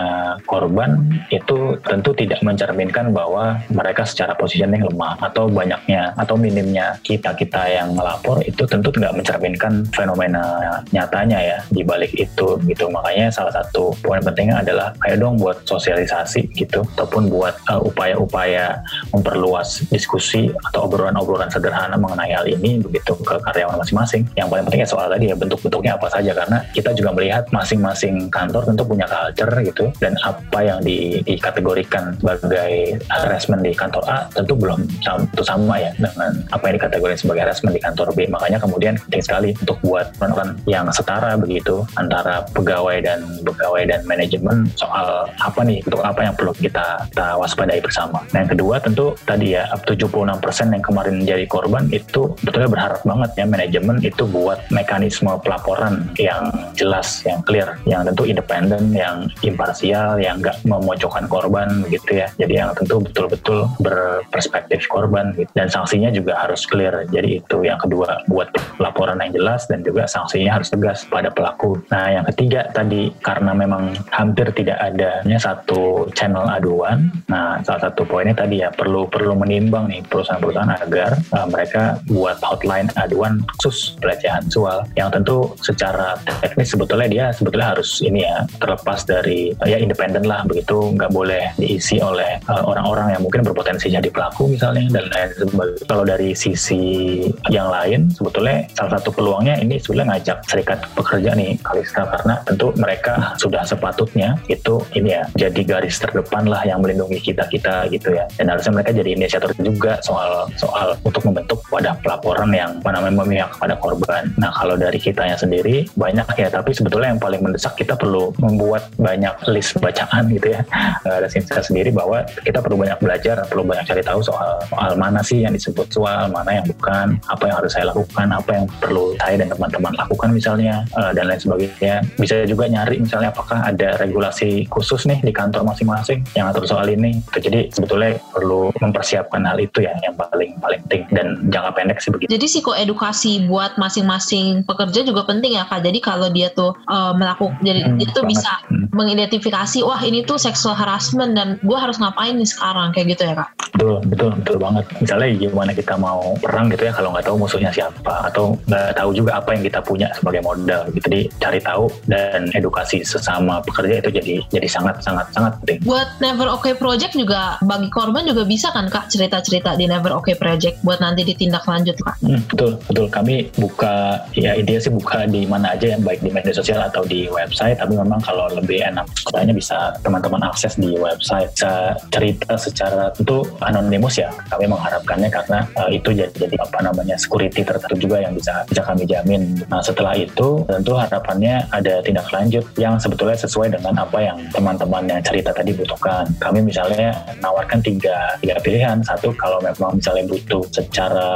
korban itu tentu tidak mencerminkan bahwa mereka secara positioning lemah atau banyaknya atau minimnya kita kita yang melapor itu tentu tidak mencerminkan fenomena nyatanya ya di balik itu gitu makanya salah satu poin pentingnya adalah kayak dong buat sosialisasi gitu ataupun membuat uh, upaya-upaya memperluas diskusi atau obrolan-obrolan sederhana mengenai hal ini begitu ke karyawan masing-masing. Yang paling penting ya soal tadi ya bentuk-bentuknya apa saja karena kita juga melihat masing-masing kantor tentu punya culture gitu dan apa yang di, dikategorikan sebagai harassment di kantor A tentu belum tentu sama ya dengan apa yang dikategorikan sebagai harassment di kantor B. Makanya kemudian penting sekali untuk buat peran yang setara begitu antara pegawai dan pegawai dan manajemen soal apa nih untuk apa yang perlu kita, kita waspadai bersama. Nah yang kedua tentu tadi ya 76% yang kemarin menjadi korban itu betulnya berharap banget ya manajemen itu buat mekanisme pelaporan yang jelas, yang clear, yang tentu independen, yang imparsial, yang nggak memojokkan korban gitu ya. Jadi yang tentu betul-betul berperspektif korban gitu. dan sanksinya juga harus clear. Jadi itu yang kedua buat laporan yang jelas dan juga sanksinya harus tegas pada pelaku. Nah yang ketiga tadi karena memang hampir tidak adanya satu channel aduan. Nah salah satu poinnya tadi ya perlu perlu menimbang nih perusahaan-perusahaan agar uh, mereka buat hotline aduan khusus pelecehan seksual yang tentu secara teknis sebetulnya dia sebetulnya harus ini ya terlepas dari uh, ya independen lah begitu nggak boleh diisi oleh uh, orang-orang uh, yang mungkin berpotensi jadi pelaku misalnya dan lain sebagainya. Kalau dari sisi yang lain sebetulnya salah satu peluangnya ini sebetulnya ngajak serikat pekerja nih Kalista karena tentu mereka sudah sepatutnya itu ini ya jadi garis terdepan lah yang melindungi kita kita gitu ya. Dan harusnya mereka jadi inisiator juga soal soal untuk membentuk wadah pelaporan yang mana memihak kepada korban. Nah kalau dari kitanya sendiri banyak ya. Tapi sebetulnya yang paling mendesak kita perlu membuat banyak list bacaan gitu ya. Ada saya sendiri bahwa kita perlu banyak belajar perlu banyak cari tahu soal soal mana sih yang disebut soal mana yang bukan apa yang harus saya lakukan apa yang perlu saya dan teman-teman lakukan misalnya uh, dan lain sebagainya. Bisa juga nyari misalnya apakah ada regulasi khusus nih di kantor masing-masing yang atur soal ini. Jadi sebetulnya perlu mempersiapkan hal itu ya yang paling paling penting dan jangka pendek sih begitu. Jadi psikoedukasi buat masing-masing pekerja juga penting ya kak. Jadi kalau dia tuh uh, melakukan jadi hmm, itu bisa hmm. mengidentifikasi wah ini tuh sexual harassment dan gue harus ngapain nih sekarang? Kayak gitu ya kak. Betul betul betul banget. Misalnya gimana kita mau perang gitu ya kalau nggak tahu musuhnya siapa atau nggak tahu juga apa yang kita punya sebagai modal gitu. Jadi cari tahu dan edukasi sesama pekerja itu jadi jadi sangat sangat sangat penting. Buat Never Okay Project juga bagi korban juga bisa kan kak cerita-cerita di Never Okay Project buat nanti ditindak lanjut kak. Hmm, betul betul kami buka ya intinya sih buka di mana aja yang baik di media sosial atau di website tapi memang kalau lebih enak katanya bisa teman-teman akses di website bisa cerita secara tentu anonimus ya kami mengharapkannya karena uh, itu jadi, jadi apa namanya security tertentu juga yang bisa bisa kami jamin. Nah setelah itu tentu harapannya ada tindak lanjut yang sebetulnya sesuai dengan apa yang teman-teman yang cerita tadi butuhkan. Kami misalnya nawarkan tiga, tiga pilihan. Satu, kalau memang misalnya butuh secara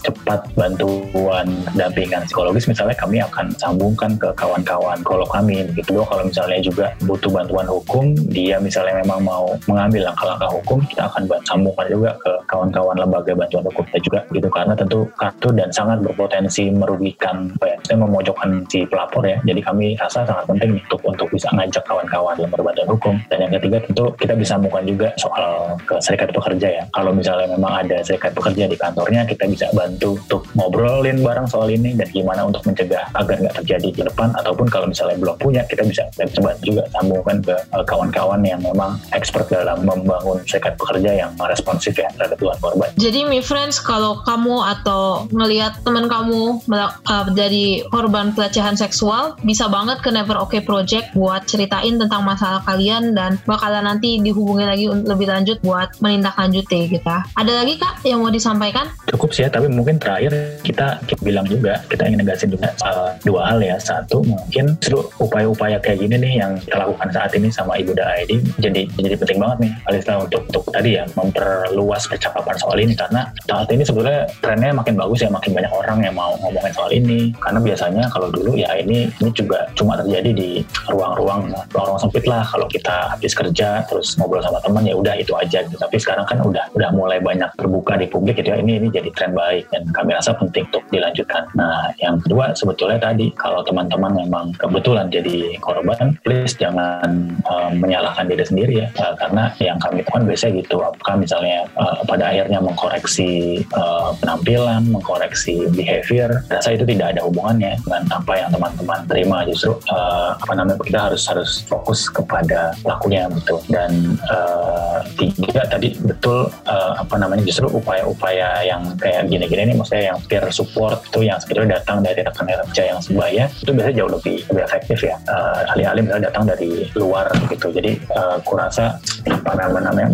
cepat bantuan dampingan psikologis, misalnya kami akan sambungkan ke kawan-kawan kalau kami. Begitu dong kalau misalnya juga butuh bantuan hukum, dia misalnya memang mau mengambil langkah-langkah hukum, kita akan sambungkan juga ke kawan-kawan lembaga bantuan hukum kita juga gitu karena tentu kartu dan sangat berpotensi merugikan apa ya, memojokkan si pelapor ya. Jadi kami rasa sangat penting untuk untuk bisa ngajak kawan-kawan yang berbadan hukum. Dan yang ketiga tentu kita bisa sambungkan juga soal ke serikat pekerja ya. Kalau misalnya memang ada serikat pekerja di kantornya, kita bisa bantu untuk ngobrolin bareng soal ini dan gimana untuk mencegah agar nggak terjadi di depan. Ataupun kalau misalnya belum punya, kita bisa bantu juga sambungkan ke eh, kawan-kawan yang memang expert dalam membangun serikat pekerja yang responsif ya terhadap tuan korban. Jadi mi friends, kalau kamu atau ngelihat teman kamu uh, jadi korban pelecehan seksual, bisa banget ke Never Okay Project buat ceritain tentang masalah kalian dan bakalan nanti dihubungi lagi lebih lanjut buat menindaklanjuti gitu. Ada lagi kak yang mau disampaikan? Cukup sih ya, tapi mungkin terakhir kita, kita bilang juga kita ingin negasin juga uh, dua hal ya. Satu mungkin seluruh upaya-upaya kayak gini nih yang kita lakukan saat ini sama Ibu ID jadi jadi penting banget nih Alisa untuk untuk tadi ya memperluas percakapan soal ini karena saat ini sebenarnya trennya makin bagus ya makin banyak orang yang mau ngomongin soal ini karena biasanya kalau dulu ya ini ini juga cuma terjadi di ruang-ruang ruang-ruang sempit lah kalau kita habis kerja terus ngobrol sama teman ya udah itu aja gitu. tapi sekarang kan udah udah mulai banyak terbuka di publik gitu ya. Ini ini jadi tren baik dan kami rasa penting untuk dilanjutkan. Nah yang kedua sebetulnya tadi kalau teman-teman memang kebetulan jadi korban please jangan uh, menyalahkan diri sendiri ya. Uh, karena yang kami temukan biasanya gitu. Apakah misalnya uh, pada akhirnya mengkoreksi uh, penampilan mengkoreksi behavior rasa itu tidak ada hubungannya dengan apa yang teman-teman terima. Justru uh, apa namanya kita harus harus fokus kepada pelakunya gitu. Dan uh, tiga tadi betul uh, apa namanya justru upaya-upaya yang kayak gini-gini nih maksudnya yang peer support itu yang sebetulnya datang dari rekan-rekan kerja yang sebaya itu biasanya jauh lebih lebih efektif ya. Uh, alih-alih misalnya datang dari luar gitu. Jadi uh, kurasa apa namanya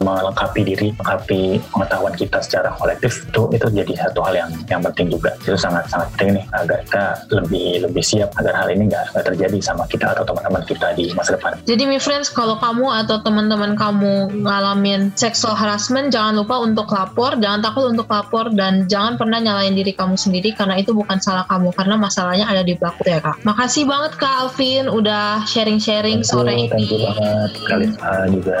melengkapi diri melengkapi pengetahuan kita secara kolektif itu itu jadi satu hal yang yang penting juga. Itu sangat sangat penting nih agar kita lebih lebih siap agar hal ini nggak terjadi sama kita atau teman-teman kita di masa depan. Jadi my friends kalau kamu atau teman-teman kamu ngalamin sexual harassment jangan lupa untuk lapor. Jangan takut untuk lapor dan jangan pernah nyalain diri kamu sendiri karena itu bukan salah kamu karena masalahnya ada di pelaku ya kak. Makasih banget kak Alvin udah sharing-sharing sore ini thank you banget Kalisa juga.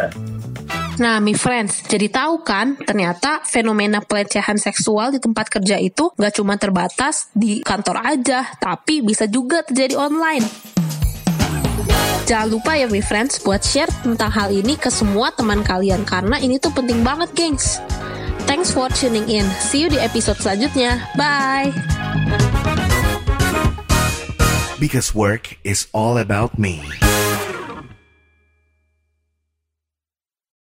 Nah, mi friends, jadi tahu kan ternyata fenomena pelecehan seksual di tempat kerja itu gak cuma terbatas di kantor aja, tapi bisa juga terjadi online. Jangan lupa ya mi friends buat share tentang hal ini ke semua teman kalian karena ini tuh penting banget, gengs. Thanks for tuning in. See you di episode selanjutnya. Bye. Because work is all about me.